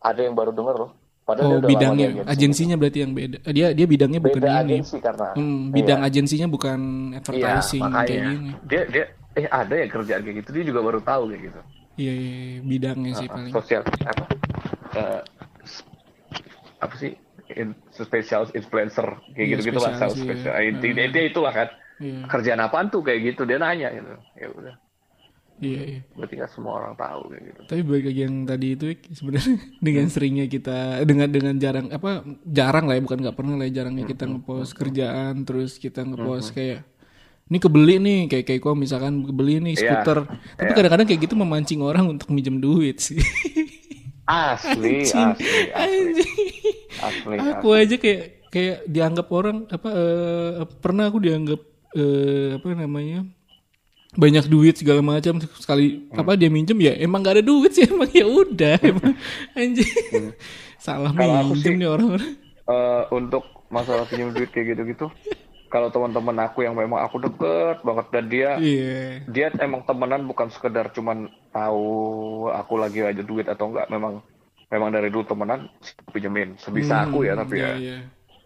Ada yang baru dengar loh. Padahal Oh, bidangnya agensi. agensinya berarti yang beda. Eh, Dia dia bidangnya bukan Beda ini. agensi karena Hmm, bidang Iya. agensinya bukan Iya, advertising kayak makanya gini. dia dia eh ada ya kerjaan kayak gitu dia juga baru tahu kayak gitu Iya, iya, iya, bidangnya sih Uh, paling. sosial apa s- apa sih in, spesial influencer kayak Iya, gitu gitu lah sales iya. spesial inti Uh. intinya itulah kan Iya. kerjaan apaan tuh kayak gitu dia nanya gitu ya udah Iya, iya. berarti nggak semua orang tahu kayak gitu Tapi balik lagi yang tadi itu sebenarnya *laughs* dengan seringnya kita dengan dengan jarang apa jarang lah ya bukan nggak pernah lah ya, jarangnya kita ngepost kerjaan terus kita ngepost kayak ini kebeli nih kayak kayak kok misalkan kebeli nih skuter. Tapi kadang-kadang kayak gitu memancing orang untuk minjem duit sih. *laughs* asli Anjing. asli asli asli Aku aja kayak kayak dianggap orang apa eh, pernah aku dianggap eh, apa namanya banyak duit segala macam sekali Hmm. apa dia minjem ya emang gak ada duit sih *laughs* emang ya udah emang anjing *laughs* salah Hmm. Kalau aku minjem sih- nih orang-orang Eh, untuk masalah pinjam duit kayak gitu-gitu kalau teman-teman aku yang memang aku deket banget dan dia iya dia emang temenan bukan sekedar cuman tahu aku lagi aja duit atau enggak memang memang dari dulu temenan pinjemin sebisa aku ya tapi iya ya iya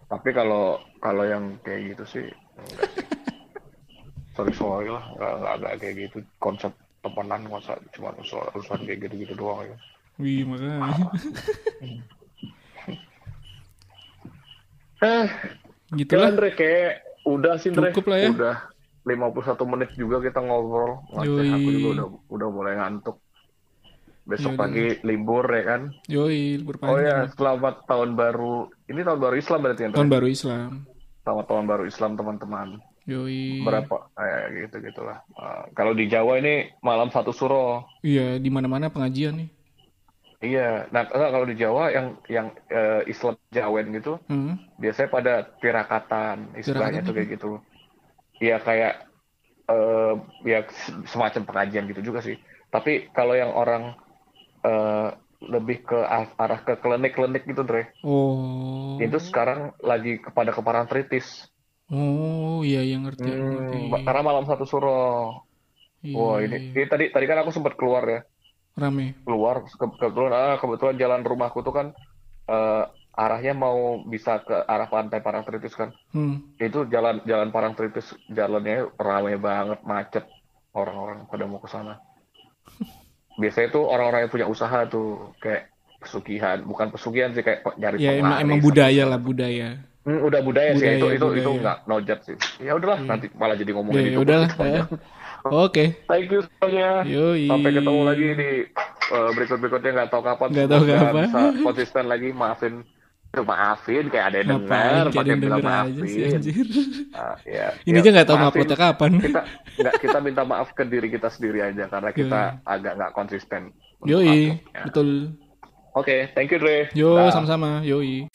tapi kalau kalau yang kayak gitu sih enggak *laughs* sih. Sorry sorry lah enggak, enggak, enggak kayak gitu konsep temenan masa cuma urusan, kayak gitu-gitu doang ya wih makanya *laughs* eh gitu lah Andre kayak udah sih Andre Cukup lah ya. udah 51 menit juga kita ngobrol ngoceh aku Yoi. juga udah udah mulai ngantuk besok Yaudah. pagi libur ya kan yoi Oh berpanjang ya, selamat tahun baru. Ini tahun baru Islam berarti ya? Andre? tahun baru Islam Selamat tahun baru Islam teman-teman. Yoi Berapa? Eh, gitu gitulah. Eh, kalau di Jawa ini malam satu suro. iya di mana-mana pengajian nih Iya. Nah kalau di Jawa yang yang eh, Islam Jawen gitu, Hmm. biasanya pada tirakatan, istilahnya Tirakatan tuh kayak gitu. Iya kayak eh ya se- semacam pengajian gitu juga sih. Tapi kalau yang orang eh lebih ke arah ke klinik-klinik gitu, Dre. oh Itu sekarang lagi kepada keparaan tritis. Oh iya yang ngerti yang ngerti Hmm, karena malam satu suro. Iya, Wah ini, ini tadi tadi kan aku sempat keluar ya, rame keluar ke- kebetulan ah, kebetulan jalan rumahku tuh kan eh, arahnya mau bisa ke arah pantai Parangtritis kan. hmm. Itu jalan jalan Parangtritis jalannya ramai banget macet orang-orang pada mau ke sana. *laughs* Biasanya tuh orang-orang yang punya usaha tuh kayak pesugihan, bukan pesugihan sih kayak nyari ya emang emang budaya lah budaya Hmm, udah budaya, sih Budaya, itu itu itu budaya. nggak nojat sih. Ya udahlah nanti malah jadi ngomongin ya itu. udahlah ya. oke Thank you semuanya. yoi Sampai ketemu lagi di uh, berikut-berikutnya nggak tahu kapan. Nggak tahu kapan. Bisa konsisten lagi maafin. Tuh, maafin kayak ada yang dengar, pakai bilang denger aja sih maafin. anjir Ah, ya. ini Ya, aja nggak tahu maafin. kapan Kita nggak kita minta maaf ke diri kita sendiri aja karena kita agak nggak konsisten. yoi uploadnya. betul Oke, thank you Dre. yo sama-sama yoi